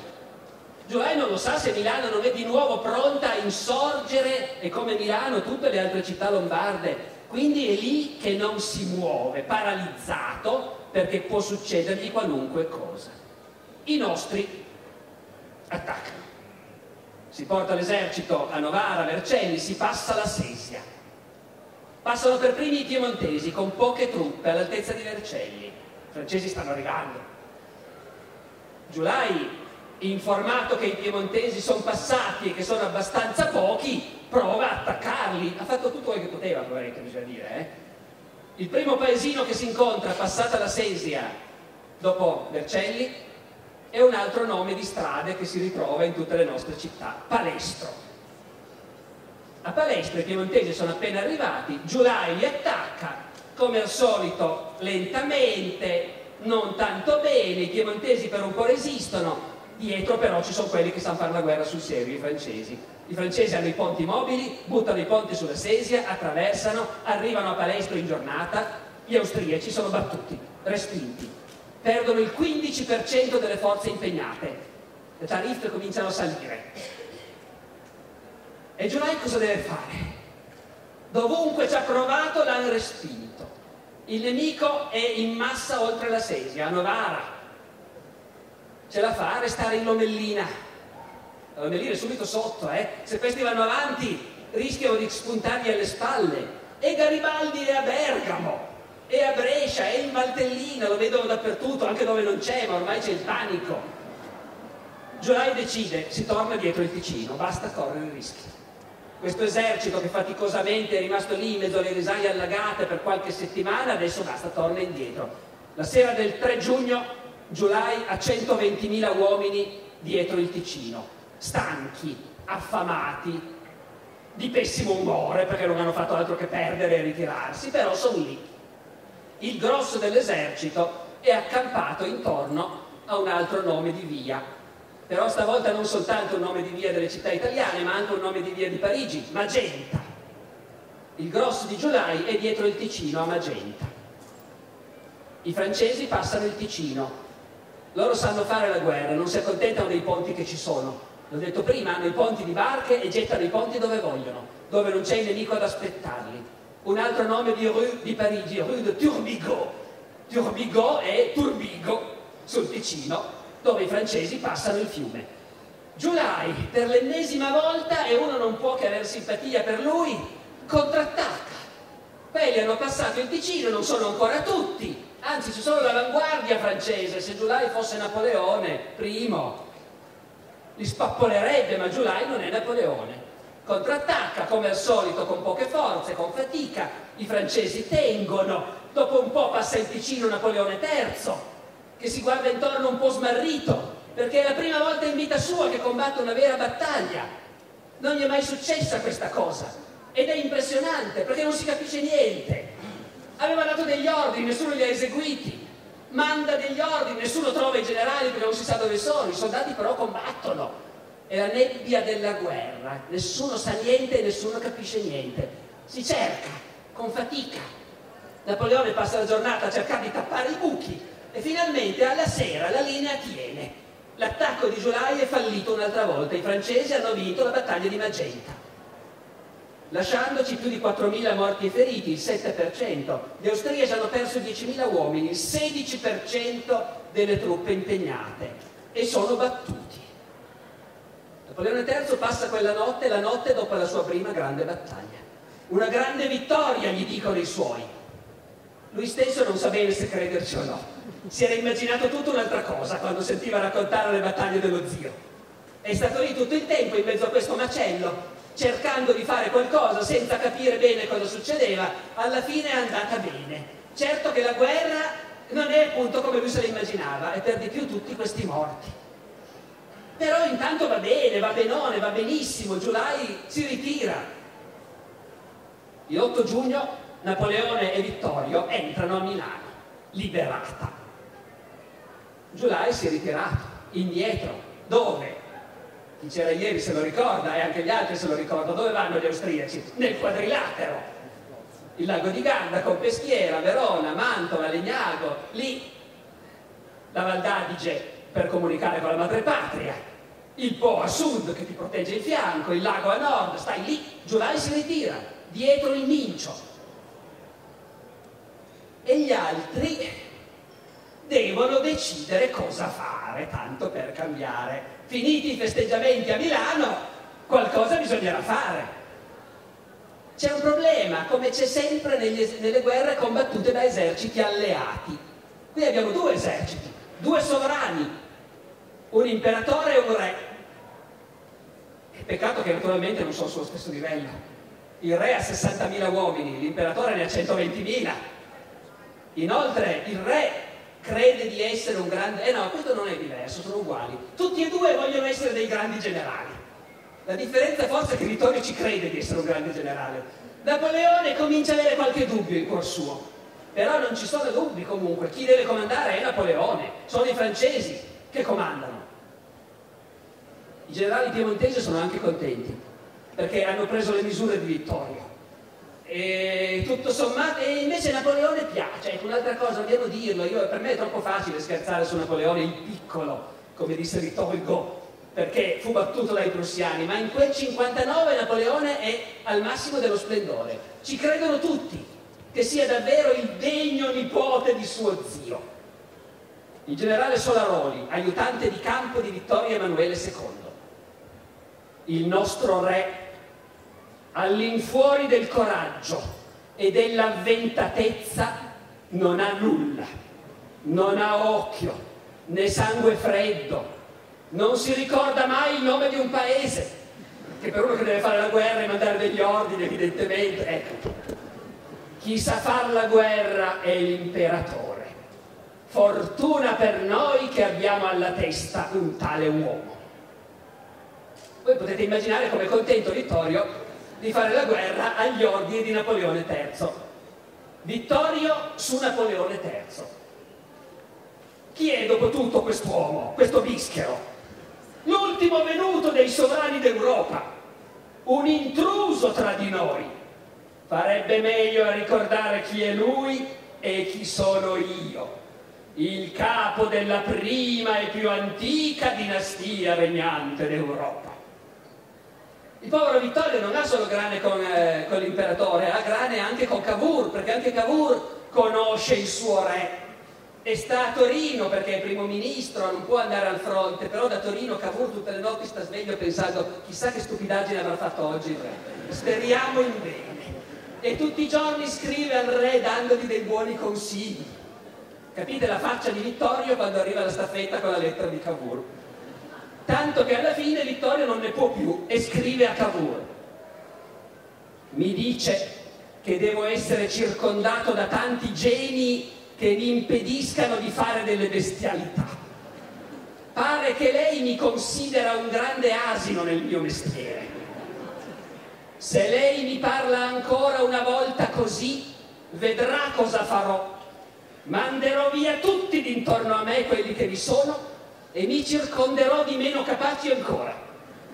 Giulai non lo sa se Milano non è di nuovo pronta a insorgere e come Milano tutte le altre città lombarde. Quindi è lì che non si muove, paralizzato, perché può succedergli qualunque cosa. I nostri attaccano. Si porta l'esercito a Novara, Vercelli, si passa la Sesia. Passano per primi i piemontesi con poche truppe all'altezza di Vercelli. I francesi stanno arrivando. Giulai informato che i piemontesi sono passati e che sono abbastanza pochi, prova a attaccarli. Ha fatto tutto quello che poteva, probabilmente bisogna dire. Eh? Il primo paesino che si incontra, passata la Sesia, dopo Vercelli, è un altro nome di strade che si ritrova in tutte le nostre città, Palestro. A Palestro i piemontesi sono appena arrivati, Giulai li attacca, come al solito lentamente, non tanto bene, i piemontesi per un po' resistono, dietro però ci sono quelli che sanno fare la guerra sul serio, i francesi. I francesi hanno i ponti mobili, buttano i ponti sulla Sesia, attraversano, arrivano a Palestro in giornata, gli austriaci sono battuti, respinti, perdono il 15% delle forze impegnate, le tariffe cominciano a salire. E Giulai cosa deve fare? Dovunque ci ha provato l'hanno respinto. Il nemico è in massa oltre la Sesia, a Novara, ce la fa a restare in Lomellina. La Lomellina è subito sotto, eh? Se questi vanno avanti rischiano di spuntargli alle spalle. E Garibaldi è a Bergamo, è a Brescia, è in Valtellina, lo vedono dappertutto, anche dove non c'è, ma ormai c'è il panico. Giulai decide, si torna dietro il Ticino, basta correre rischi. Questo esercito che faticosamente è rimasto lì in mezzo alle risaie allagate per qualche settimana, adesso basta, torna indietro. La sera del 3 giugno Giulai ha 120.000 uomini dietro il Ticino, stanchi, affamati, di pessimo umore perché non hanno fatto altro che perdere e ritirarsi, però sono lì. Il grosso dell'esercito è accampato intorno a un altro nome di via, però stavolta non soltanto un nome di via delle città italiane, ma anche un nome di via di Parigi, Magenta. Il grosso di Giulai è dietro il Ticino a Magenta. I francesi passano il Ticino, loro sanno fare la guerra, non si accontentano dei ponti che ci sono. l'ho detto prima, hanno i ponti di barche e gettano i ponti dove vogliono, dove non c'è il nemico ad aspettarli. Un altro nome di rue di Parigi, rue de Turbigo. Turbigo è Turbigo, sul Ticino, dove i francesi passano il fiume. Giulai, per l'ennesima volta, e uno non può che avere simpatia per lui, contrattacca. Quelli hanno passato il Ticino, non sono ancora tutti, anzi ci sono l'avanguardia francese, se Giulai fosse Napoleone, primo, li spappolerebbe, ma Giulai non è Napoleone. Contrattacca come al solito con poche forze, con fatica, i francesi tengono, dopo un po' passa il Ticino Napoleone III, che si guarda intorno un po' smarrito, perché è la prima volta in vita sua che combatte una vera battaglia. Non gli è mai successa questa cosa ed è impressionante perché non si capisce niente. Aveva dato degli ordini, nessuno li ha eseguiti. Manda degli ordini, nessuno trova i generali perché non si sa dove sono, i soldati però combattono. È la nebbia della guerra, nessuno sa niente e nessuno capisce niente. Si cerca, con fatica. Napoleone passa la giornata a cercare di tappare i buchi e finalmente alla sera la linea tiene. L'attacco di Giulai è fallito un'altra volta, i francesi hanno vinto la battaglia di Magenta lasciandoci più di 4.000 morti e feriti, il 7%. Gli austriaci hanno perso 10.000 uomini, il 16% delle truppe impegnate e sono battuti. Napoleone III passa quella notte, la notte dopo la sua prima grande battaglia. Una grande vittoria, gli dicono i suoi. Lui stesso non sa bene se crederci o no. Si era immaginato tutta un'altra cosa quando sentiva raccontare le battaglie dello zio. È stato lì tutto il tempo in mezzo a questo macello cercando di fare qualcosa senza capire bene cosa succedeva, alla fine è andata bene. Certo che la guerra non è appunto come lui se la immaginava, e per di più tutti questi morti. Però intanto va bene, va benone, va benissimo, Giulai si ritira. Il 8 giugno Napoleone e Vittorio entrano a Milano, liberata. Giulai si è ritirato, indietro. Dove? chi c'era ieri se lo ricorda e anche gli altri se lo ricordano, dove vanno gli austriaci? Nel quadrilatero, il lago di Garda con Peschiera, Verona, Mantova, Legnago, lì la Val d'Adige per comunicare con la madrepatria, il Po a sud che ti protegge il fianco, il lago a nord, stai lì, Giulai si ritira, dietro il Mincio. E gli altri devono decidere cosa fare, tanto per cambiare finiti i festeggiamenti a Milano, qualcosa bisognerà fare. C'è un problema, come c'è sempre negli, nelle guerre combattute da eserciti alleati. Qui abbiamo due eserciti, due sovrani, un imperatore e un re. Peccato che naturalmente non sono sullo stesso livello. Il re ha 60.000 uomini, l'imperatore ne ha 120.000. Inoltre il re crede di essere un grande... Eh no, questo non è diverso, sono uguali. Tutti e due vogliono essere dei grandi generali. La differenza forse è che Vittorio ci crede di essere un grande generale. Napoleone comincia ad avere qualche dubbio in cuor suo. Però non ci sono dubbi comunque. Chi deve comandare è Napoleone. Sono i francesi che comandano. I generali piemontesi sono anche contenti perché hanno preso le misure di Vittorio e tutto sommato, e invece Napoleone piace, ecco un'altra cosa, dobbiamo dirlo, io, per me è troppo facile scherzare su Napoleone il piccolo, come disse Vittorio perché fu battuto dai prussiani, ma in quel 59 Napoleone è al massimo dello splendore. Ci credono tutti che sia davvero il degno nipote di suo zio. Il generale Solaroli, aiutante di campo di Vittorio Emanuele II. Il nostro re all'infuori del coraggio e dell'avventatezza non ha nulla, non ha occhio, né sangue freddo, non si ricorda mai il nome di un paese, che per uno che deve fare la guerra e mandare degli ordini evidentemente, ecco, chi sa fare la guerra è l'imperatore. Fortuna per noi che abbiamo alla testa un tale uomo. Voi potete immaginare come contento Vittorio di fare la guerra agli ordini di Napoleone III. Vittorio su Napoleone III. Chi è dopo tutto quest'uomo, questo bischero? L'ultimo venuto dei sovrani d'Europa, un intruso tra di noi. Farebbe meglio a ricordare chi è lui e chi sono io. il capo della prima e più antica dinastia regnante d'Europa. Il povero Vittorio non ha solo grane con, eh, con l'imperatore, ha grane anche con Cavour, perché anche Cavour conosce il suo re. E sta a Torino perché è primo ministro, non può andare al fronte, però da Torino Cavour tutte le notti sta sveglio pensando chissà che stupidaggine avrà fatto oggi il re. Speriamo in bene. E tutti i giorni scrive al re dandogli dei buoni consigli. Capite la faccia di Vittorio quando arriva la staffetta con la lettera di Cavour? Tanto che alla fine Vittorio non ne può più e scrive a Cavour. Mi dice che devo essere circondato da tanti geni che mi impediscano di fare delle bestialità. Pare che lei mi considera un grande asino nel mio mestiere. Se lei mi parla ancora una volta così, vedrà cosa farò. Manderò via tutti d'intorno a me quelli che vi sono e mi circonderò di meno capaci ancora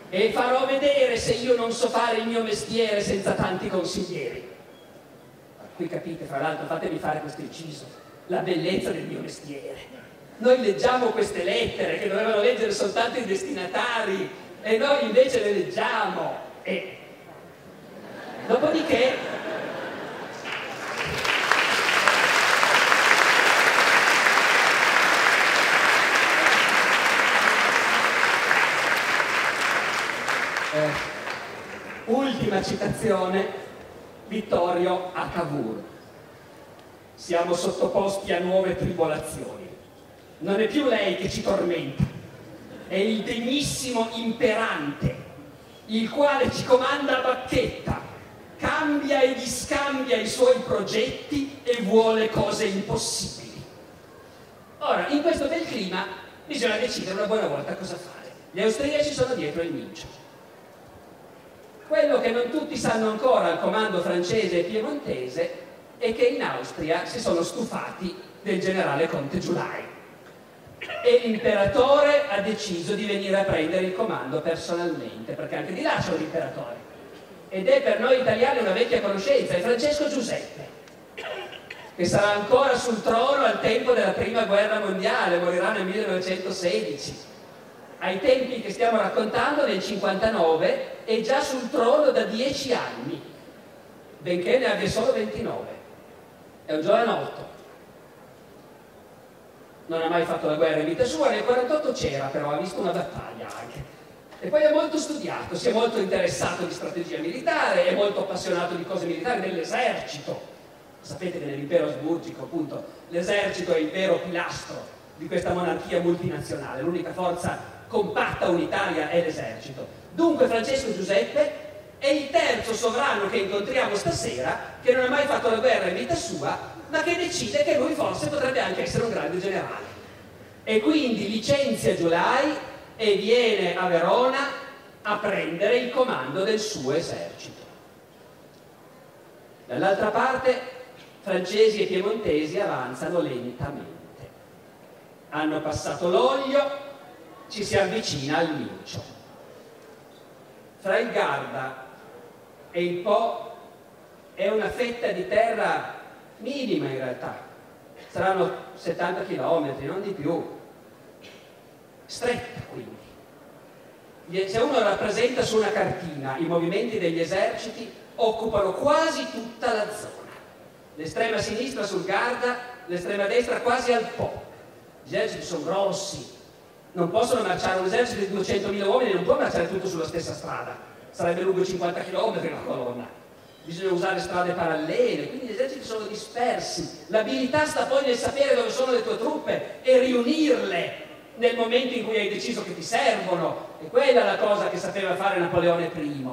e farò vedere se io non so fare il mio mestiere senza tanti consiglieri. Qui capite, fra l'altro, fatemi fare questo inciso la bellezza del mio mestiere. Noi leggiamo queste lettere che dovevano leggere soltanto i destinatari e noi invece le leggiamo. E dopodiché ultima citazione Vittorio a Cavour siamo sottoposti a nuove tribolazioni. Non è più lei che ci tormenta, è il degnissimo imperante, il quale ci comanda a bacchetta, cambia e discambia i suoi progetti e vuole cose impossibili. Ora, in questo bel clima bisogna decidere una buona volta cosa fare. Gli austriaci sono dietro il mincio. Quello che non tutti sanno ancora al comando francese e piemontese e che in Austria si sono stufati del generale Conte Giulai. E l'imperatore ha deciso di venire a prendere il comando personalmente perché anche di là c'è l'imperatore ed è per noi italiani una vecchia conoscenza è Francesco Giuseppe che sarà ancora sul trono al tempo della prima guerra mondiale morirà nel 1916 ai tempi che stiamo raccontando nel 59 è già sul trono da dieci anni benché ne abbia solo 29 è un giovanotto. Non ha mai fatto la guerra in vita sua, nel 48 c'era però, ha visto una battaglia anche. E poi ha molto studiato, si è molto interessato di strategia militare, è molto appassionato di cose militari, dell'esercito. Sapete che nell'impero asburgico, appunto, l'esercito è il vero pilastro di questa monarchia multinazionale, l'unica forza compatta unitaria è l'esercito. Dunque Francesco Giuseppe è il terzo sovrano che incontriamo stasera che non ha mai fatto la guerra in vita sua, ma che decide che lui forse potrebbe anche essere un grande generale. E quindi licenzia Giulai e viene a Verona a prendere il comando del suo esercito. Dall'altra parte francesi e piemontesi avanzano lentamente. Hanno passato l'olio, ci si avvicina al Mincio. Fra il Garda e il Po è una fetta di terra minima in realtà, saranno 70 km, non di più, stretta quindi. Se uno rappresenta su una cartina i movimenti degli eserciti, occupano quasi tutta la zona. L'estrema sinistra sul Garda, l'estrema destra quasi al Po. Gli eserciti sono grossi, non possono marciare un esercito di 200.000 uomini, non può marciare tutto sulla stessa strada sarebbe lungo 50 km la colonna. Bisogna usare strade parallele, quindi gli eserciti sono dispersi. L'abilità sta poi nel sapere dove sono le tue truppe e riunirle nel momento in cui hai deciso che ti servono. E quella è la cosa che sapeva fare Napoleone I,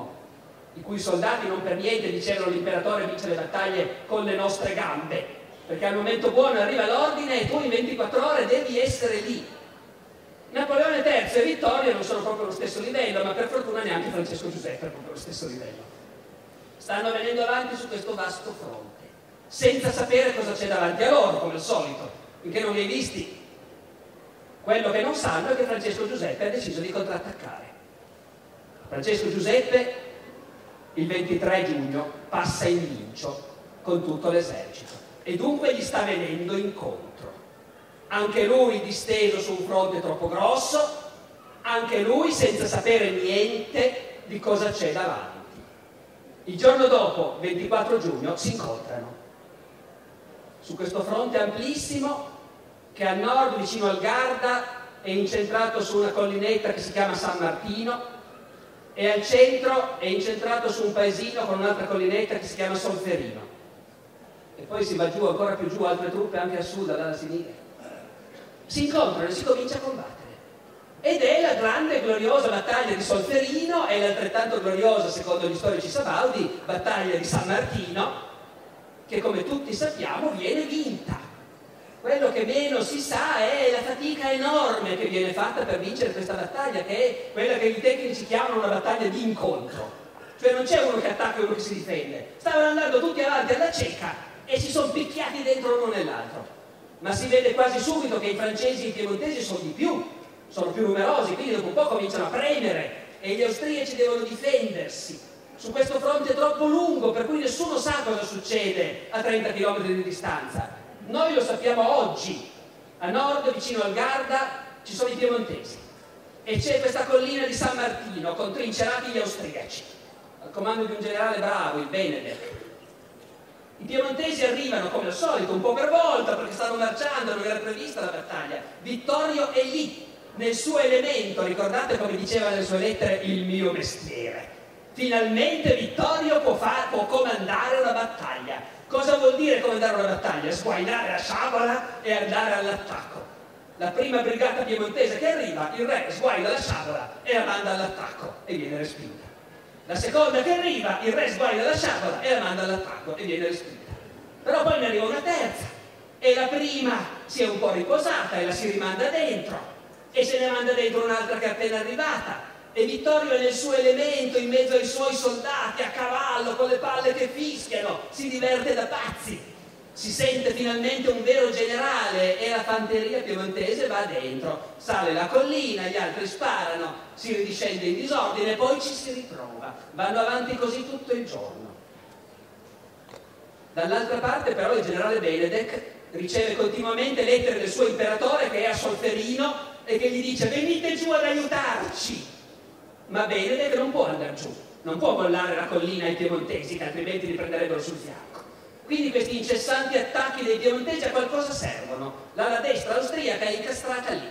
i cui soldati non per niente dicevano l'imperatore vince le battaglie con le nostre gambe, perché al momento buono arriva l'ordine e tu in 24 ore devi essere lì. Napoleone III e Vittorio non sono proprio allo stesso livello, ma per fortuna neanche Francesco Giuseppe è proprio allo stesso livello. Stanno venendo avanti su questo vasto fronte, senza sapere cosa c'è davanti a loro, come al solito, finché non li hai visti. Quello che non sanno è che Francesco Giuseppe ha deciso di contrattaccare. Francesco Giuseppe il 23 giugno passa in lincio con tutto l'esercito e dunque gli sta venendo incontro anche lui disteso su un fronte troppo grosso, anche lui senza sapere niente di cosa c'è davanti. Il giorno dopo, 24 giugno, si incontrano su questo fronte amplissimo che a nord, vicino al Garda, è incentrato su una collinetta che si chiama San Martino e al centro è incentrato su un paesino con un'altra collinetta che si chiama Solferino. E poi si va giù, ancora più giù, altre truppe anche a sud, dalla sinistra. Si incontrano e si comincia a combattere. Ed è la grande e gloriosa battaglia di Solferino e l'altrettanto gloriosa, secondo gli storici sabaudi, battaglia di San Martino, che come tutti sappiamo viene vinta. Quello che meno si sa è la fatica enorme che viene fatta per vincere questa battaglia, che è quella che i tecnici chiamano una battaglia di incontro. Cioè non c'è uno che attacca e uno che si difende. Stavano andando tutti avanti alla cieca e si sono picchiati dentro l'uno nell'altro. Ma si vede quasi subito che i francesi e i piemontesi sono di più, sono più numerosi, quindi dopo un po' cominciano a premere e gli austriaci devono difendersi su questo fronte troppo lungo per cui nessuno sa cosa succede a 30 km di distanza. Noi lo sappiamo oggi, a nord vicino al Garda ci sono i piemontesi e c'è questa collina di San Martino con trincerati gli austriaci al comando di un generale bravo, il Benedek. Arrivano come al solito, un po' per volta perché stanno marciando, non era prevista la battaglia. Vittorio è lì, nel suo elemento, ricordate come diceva nelle sue lettere il mio mestiere. Finalmente Vittorio può, far, può comandare una battaglia. Cosa vuol dire comandare una battaglia? Sguainare la sciabola e andare all'attacco. La prima brigata piemontese che arriva, il re sguaina la sciabola e la manda all'attacco e viene respinta. La seconda che arriva, il re sguaina la sciabola e la manda all'attacco e viene respinta. Però poi ne arriva una terza e la prima si è un po' riposata e la si rimanda dentro e se ne manda dentro un'altra che è appena arrivata e Vittorio è nel suo elemento in mezzo ai suoi soldati a cavallo con le palle che fischiano si diverte da pazzi si sente finalmente un vero generale e la fanteria piemontese va dentro sale la collina, gli altri sparano si ridiscende in disordine poi ci si riprova vanno avanti così tutto il giorno dall'altra parte però il generale Benedek riceve continuamente lettere del suo imperatore che è a Solferino e che gli dice venite giù ad aiutarci. Ma Benedek non può andare giù, non può mollare la collina ai piemontesi che altrimenti li prenderebbero sul fianco. Quindi questi incessanti attacchi dei piemontesi a qualcosa servono. L'ala destra austriaca è incastrata lì.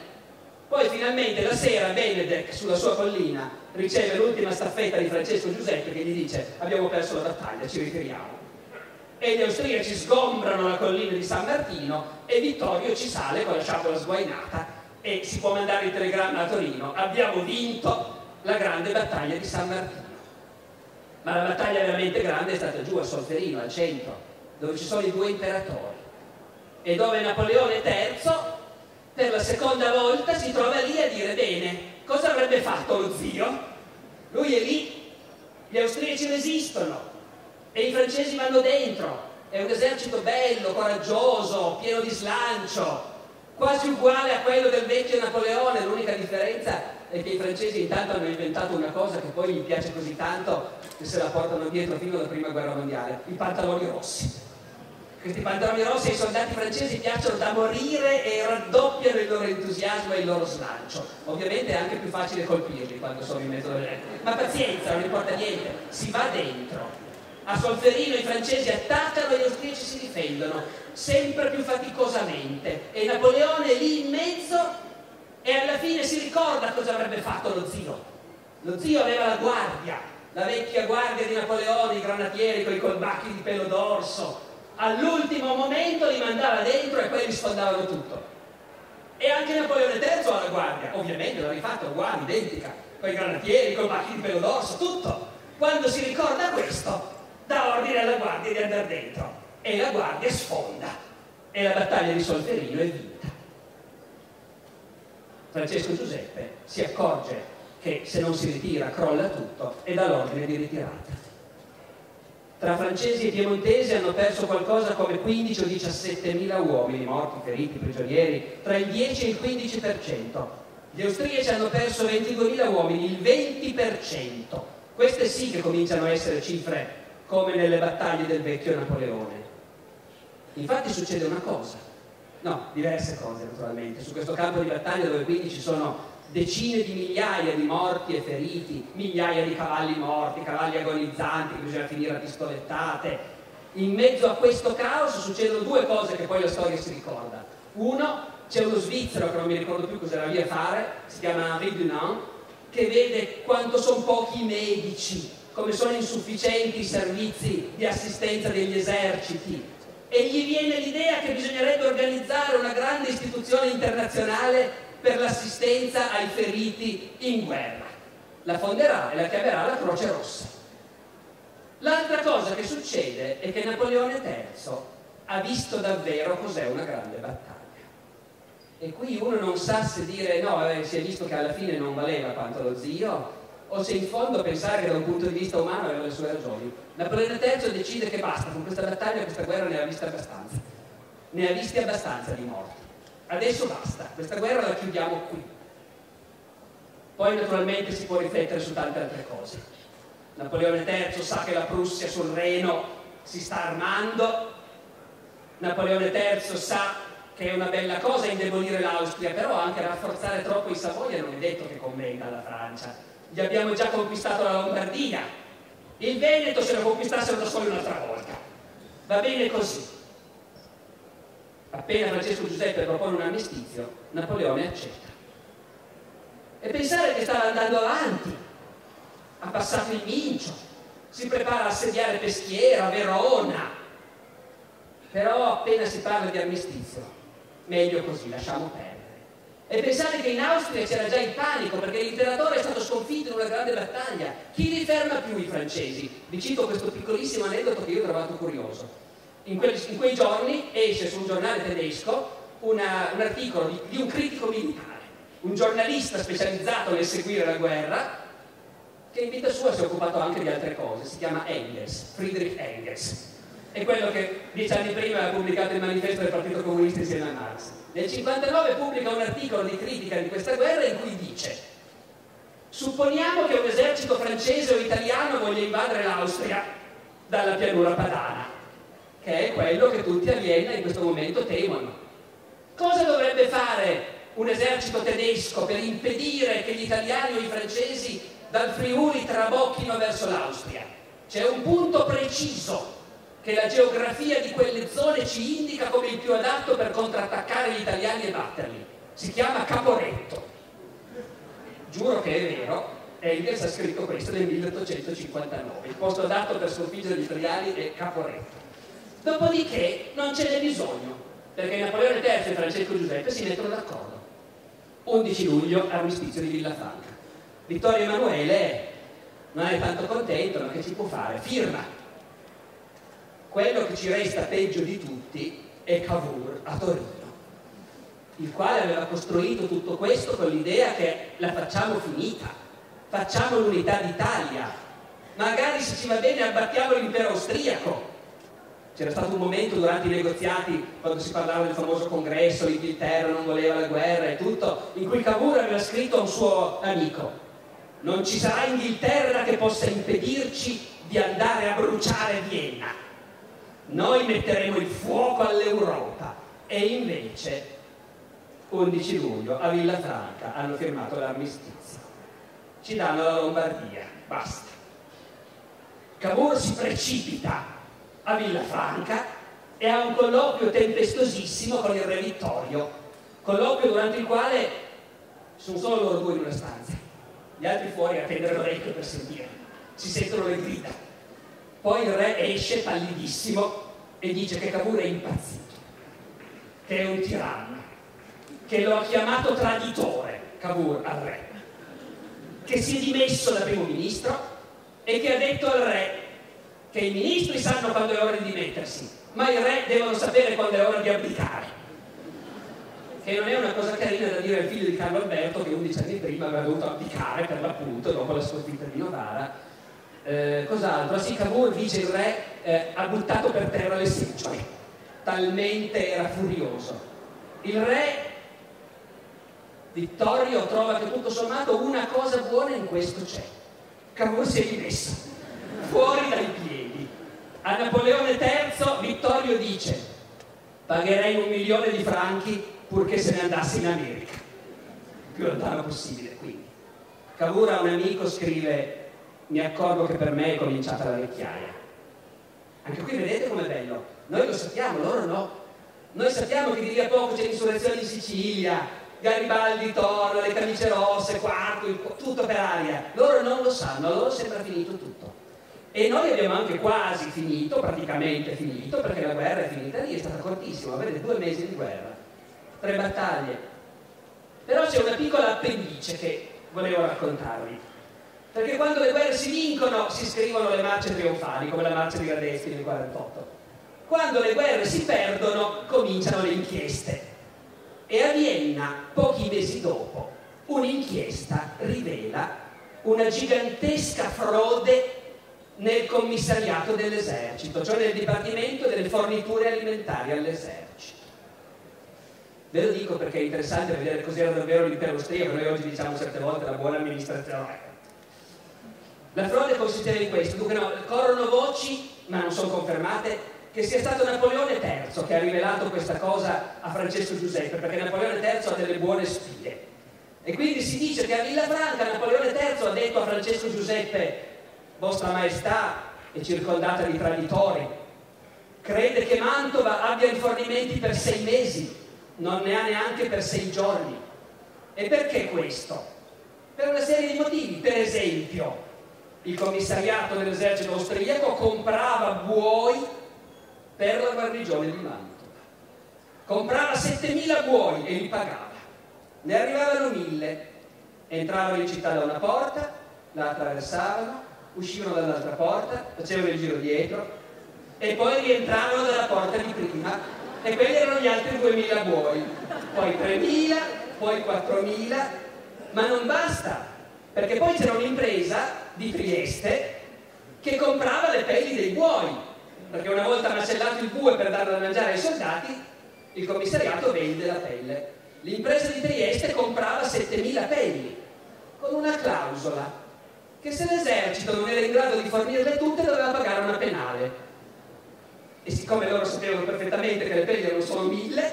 Poi finalmente la sera Benedek sulla sua collina riceve l'ultima staffetta di Francesco Giuseppe che gli dice abbiamo perso la battaglia, ci ritiriamo. E gli austriaci sgombrano la collina di San Martino e Vittorio ci sale con la sciabola sguainata e si può mandare il telegramma a Torino, abbiamo vinto la grande battaglia di San Martino. Ma la battaglia veramente grande è stata giù a Solferino, al centro, dove ci sono i due imperatori e dove Napoleone III per la seconda volta si trova lì a dire bene, cosa avrebbe fatto lo zio? Lui è lì, gli austriaci resistono e i francesi vanno dentro, è un esercito bello, coraggioso, pieno di slancio, quasi uguale a quello del vecchio Napoleone, l'unica differenza è che i francesi intanto hanno inventato una cosa che poi gli piace così tanto che se la portano dietro fino alla prima guerra mondiale, i pantaloni rossi. Questi pantaloni rossi ai soldati francesi piacciono da morire e raddoppiano il loro entusiasmo e il loro slancio. Ovviamente è anche più facile colpirli quando sono in mezzo alle. Ma pazienza, non importa niente, si va dentro. A Solferino i francesi attaccano e gli austriaci si difendono sempre più faticosamente e Napoleone è lì in mezzo e alla fine si ricorda cosa avrebbe fatto lo zio. Lo zio aveva la guardia, la vecchia guardia di Napoleone, i granatieri con i colbacchi di pelo d'orso. All'ultimo momento li mandava dentro e quelli sfondavano tutto. E anche Napoleone III ha la guardia, ovviamente l'ha rifatta uguale, identica, con i granatieri, con i colbacchi di pelo d'orso, tutto. Quando si ricorda questo, dà ordine alla guardia di andare dentro e la guardia sfonda e la battaglia di Solferino è vinta. Francesco Giuseppe si accorge che se non si ritira crolla tutto e dà l'ordine di ritirata. Tra francesi e piemontesi hanno perso qualcosa come 15 o 17 mila uomini, morti, feriti, prigionieri, tra il 10 e il 15%. Gli austriaci hanno perso 22 mila uomini, il 20%. Queste sì che cominciano a essere cifre come nelle battaglie del vecchio Napoleone. Infatti succede una cosa. no, diverse cose naturalmente, su questo campo di battaglia dove quindi ci sono decine di migliaia di morti e feriti, migliaia di cavalli morti, cavalli agonizzanti che bisogna finire a pistolettate. In mezzo a questo caos succedono due cose che poi la storia si ricorda. Uno, c'è uno svizzero che non mi ricordo più cosa era lì a fare, si chiama Henri Dunant, che vede quanto sono pochi i medici, come sono insufficienti i servizi di assistenza degli eserciti, e gli viene l'idea che bisognerebbe organizzare una grande istituzione internazionale per l'assistenza ai feriti in guerra. La fonderà e la chiamerà la Croce Rossa. L'altra cosa che succede è che Napoleone III ha visto davvero cos'è una grande battaglia. E qui uno non sa se dire no, eh, si è visto che alla fine non valeva quanto lo zio, o se in fondo pensare che da un punto di vista umano aveva le sue ragioni. Napoleone III decide che basta, con questa battaglia, questa guerra ne ha viste abbastanza. Ne ha visti abbastanza di morti adesso basta, questa guerra la chiudiamo qui. Poi naturalmente si può riflettere su tante altre cose. Napoleone III sa che la Prussia sul Reno si sta armando, Napoleone III sa che è una bella cosa indebolire l'Austria, però anche rafforzare troppo i Savoia non è detto che convenga alla Francia. Gli abbiamo già conquistato la Lombardia, il Veneto se lo conquistassero da soli un'altra volta. Va bene così. Appena Francesco Giuseppe propone un armistizio, Napoleone accetta. E pensare che stava andando avanti, ha passato il Mincio, si prepara a assediare Peschiera, Verona. Però appena si parla di armistizio, meglio così, lasciamo perdere. E pensate che in Austria c'era già il panico perché l'imperatore è stato sconfitto in una grande battaglia. Chi li ferma più i francesi? Vi cito questo piccolissimo aneddoto che io ho trovato curioso in, quei, in quei giorni esce su un giornale tedesco una, un articolo di, di un critico militare, un giornalista specializzato nel seguire la guerra, che in vita sua si è occupato anche di altre cose, si chiama Engels, Friedrich Engels. È quello che dieci anni prima ha pubblicato il manifesto del Partito Comunista insieme a Marx. Nel 1959 pubblica un articolo di critica di questa guerra in cui dice supponiamo che un esercito francese o italiano voglia invadere l'Austria dalla pianura padana che è quello che tutti a Vienna in questo momento temono. Cosa dovrebbe fare un esercito tedesco per impedire che gli italiani o i francesi dal Friuli trabocchino verso l'Austria? C'è un punto preciso che la geografia di quelle zone ci indica come il più adatto per contrattaccare gli italiani e batterli. Si chiama Caporetto. Giuro che è vero, Engels ha scritto questo nel 1859. Il posto adatto per sconfiggere gli italiani è Caporetto. Dopodiché non ce n'è bisogno, perché Napoleone III e Francesco Giuseppe si mettono d'accordo. 11 luglio, armistizio di Villafranca. Vittorio Emanuele non è tanto contento, ma che ci può fare? Firma. Quello che ci resta peggio di tutti è Cavour a Torino, il quale aveva costruito tutto questo con l'idea che la facciamo finita, facciamo l'unità d'Italia, magari se ci va bene abbattiamo l'impero austriaco, c'era stato un momento durante i negoziati, quando si parlava del famoso congresso, l'Inghilterra non voleva la guerra e tutto, in cui Cavour aveva scritto a un suo amico, non ci sarà Inghilterra che possa impedirci di andare a bruciare Vienna. Noi metteremo il fuoco all'Europa. E invece, 11 luglio, a Villafranca hanno firmato l'armistizio. Ci danno la Lombardia, basta. Cavour si precipita a Villafranca e ha un colloquio tempestosissimo con il re Vittorio, colloquio durante il quale sono solo loro due in una stanza, gli altri fuori a tendere l'orecchio per sentire, si sentono le grida. Poi il re esce pallidissimo e dice che Cavour è impazzito, che è un tiranno, che lo ha chiamato traditore, Cavour al re, che si è dimesso da primo ministro e che ha detto al re che i ministri sanno quando è ora di dimettersi, ma i re devono sapere quando è ora di abdicare. Che non è una cosa carina da dire al figlio di Carlo Alberto che 11 anni prima aveva dovuto abdicare per l'appunto dopo la sconfitta di Novara. Eh, cos'altro? Cavour dice il re eh, ha buttato per terra le seggiole, talmente era furioso. Il re Vittorio trova che tutto sommato una cosa buona in questo c'è. Cavour si è rimesso fuori dai piedi a Napoleone III Vittorio dice Pagherei un milione di franchi purché se ne andasse in America, più lontano possibile quindi. Cavour un amico scrive mi accorgo che per me è cominciata la vecchiaia. Anche qui vedete com'è bello, noi lo sappiamo, loro no. Noi sappiamo che di lì a poco c'è l'insurrezione in Sicilia, Garibaldi torna, le camicie rosse, quarto, tutto per aria. Loro non lo sanno, a loro sembra finito tutto. E noi abbiamo anche quasi finito, praticamente finito, perché la guerra è finita lì, è stata cortissima, avete due mesi di guerra, tre battaglie. Però c'è una piccola appendice che volevo raccontarvi. Perché quando le guerre si vincono si scrivono le marce trionfali, come la marcia di Radeschi nel 48. Quando le guerre si perdono cominciano le inchieste. E a Vienna, pochi mesi dopo, un'inchiesta rivela una gigantesca frode nel commissariato dell'esercito, cioè nel dipartimento delle forniture alimentari all'esercito. Ve lo dico perché è interessante vedere cos'era davvero l'impero austriaco, noi oggi diciamo certe volte la buona amministrazione. La frode consisteva in questo, dunque no, corrono voci, ma non sono confermate, che sia stato Napoleone III che ha rivelato questa cosa a Francesco Giuseppe, perché Napoleone III ha delle buone spie. E quindi si dice che a Villafranca Napoleone III ha detto a Francesco Giuseppe, Vostra Maestà è circondata di traditori, crede che Mantova abbia rifornimenti per sei mesi, non ne ha neanche per sei giorni. E perché questo? Per una serie di motivi, per esempio, il commissariato dell'esercito austriaco comprava buoi per la guarnigione di Mantova. Comprava 7.000 buoi e li pagava. Ne arrivavano 1.000, entravano in città da una porta, la attraversavano, uscivano dall'altra porta, facevano il giro dietro e poi rientravano dalla porta di prima e quelli erano gli altri 2.000 buoi, poi 3.000, poi 4.000, ma non basta, perché poi c'era un'impresa di Trieste che comprava le pelli dei buoi, perché una volta macellato il bue per darlo da mangiare ai soldati, il commissariato vende la pelle. L'impresa di Trieste comprava 7.000 pelli, con una clausola, che se l'esercito non era in grado di fornirle tutte doveva pagare una penale. E siccome loro sapevano perfettamente che le pelli erano solo 1.000,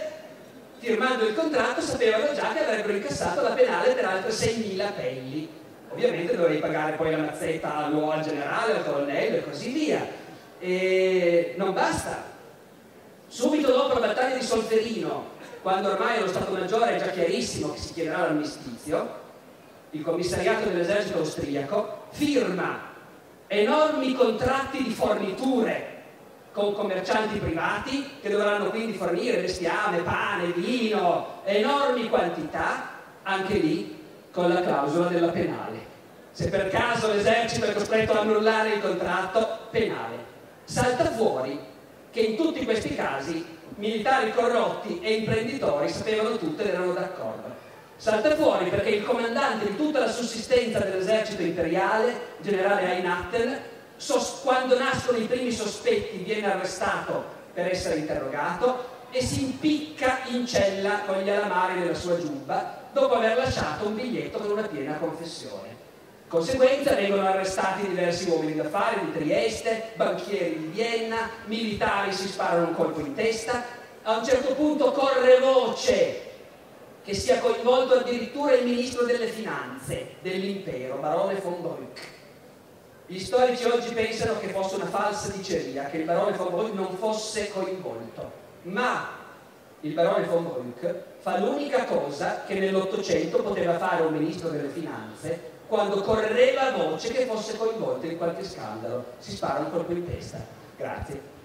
firmando il contratto sapevano già che avrebbero incassato la penale per altre 6.000 pelli ovviamente dovrei pagare poi la mazzetta al nuovo al generale, al colonnello e così via. E non basta. Subito dopo la battaglia di Solferino, quando ormai allo Stato Maggiore è già chiarissimo che si chiederà l'armistizio, il commissariato dell'esercito austriaco firma enormi contratti di forniture con commercianti privati che dovranno quindi fornire bestiame, pane, vino, enormi quantità, anche lì con la clausola della penale. Se per caso l'esercito è costretto a annullare il contratto, penale. Salta fuori che in tutti questi casi militari corrotti e imprenditori sapevano tutto ed erano d'accordo. Salta fuori perché il comandante di tutta la sussistenza dell'esercito imperiale, generale Einatten, quando nascono i primi sospetti viene arrestato per essere interrogato e si impicca in cella con gli alamari della sua giubba dopo aver lasciato un biglietto con una piena confessione. Conseguenza vengono arrestati diversi uomini d'affari di Trieste, banchieri di Vienna, militari si sparano un colpo in testa, a un certo punto corre voce che sia coinvolto addirittura il ministro delle finanze dell'impero, barone von Brück. Gli storici oggi pensano che fosse una falsa diceria, che il barone von Brück non fosse coinvolto, ma il barone von Brück fa l'unica cosa che nell'Ottocento poteva fare un ministro delle finanze quando correva voce che fosse coinvolto in qualche scandalo. Si spara un colpo in testa. Grazie.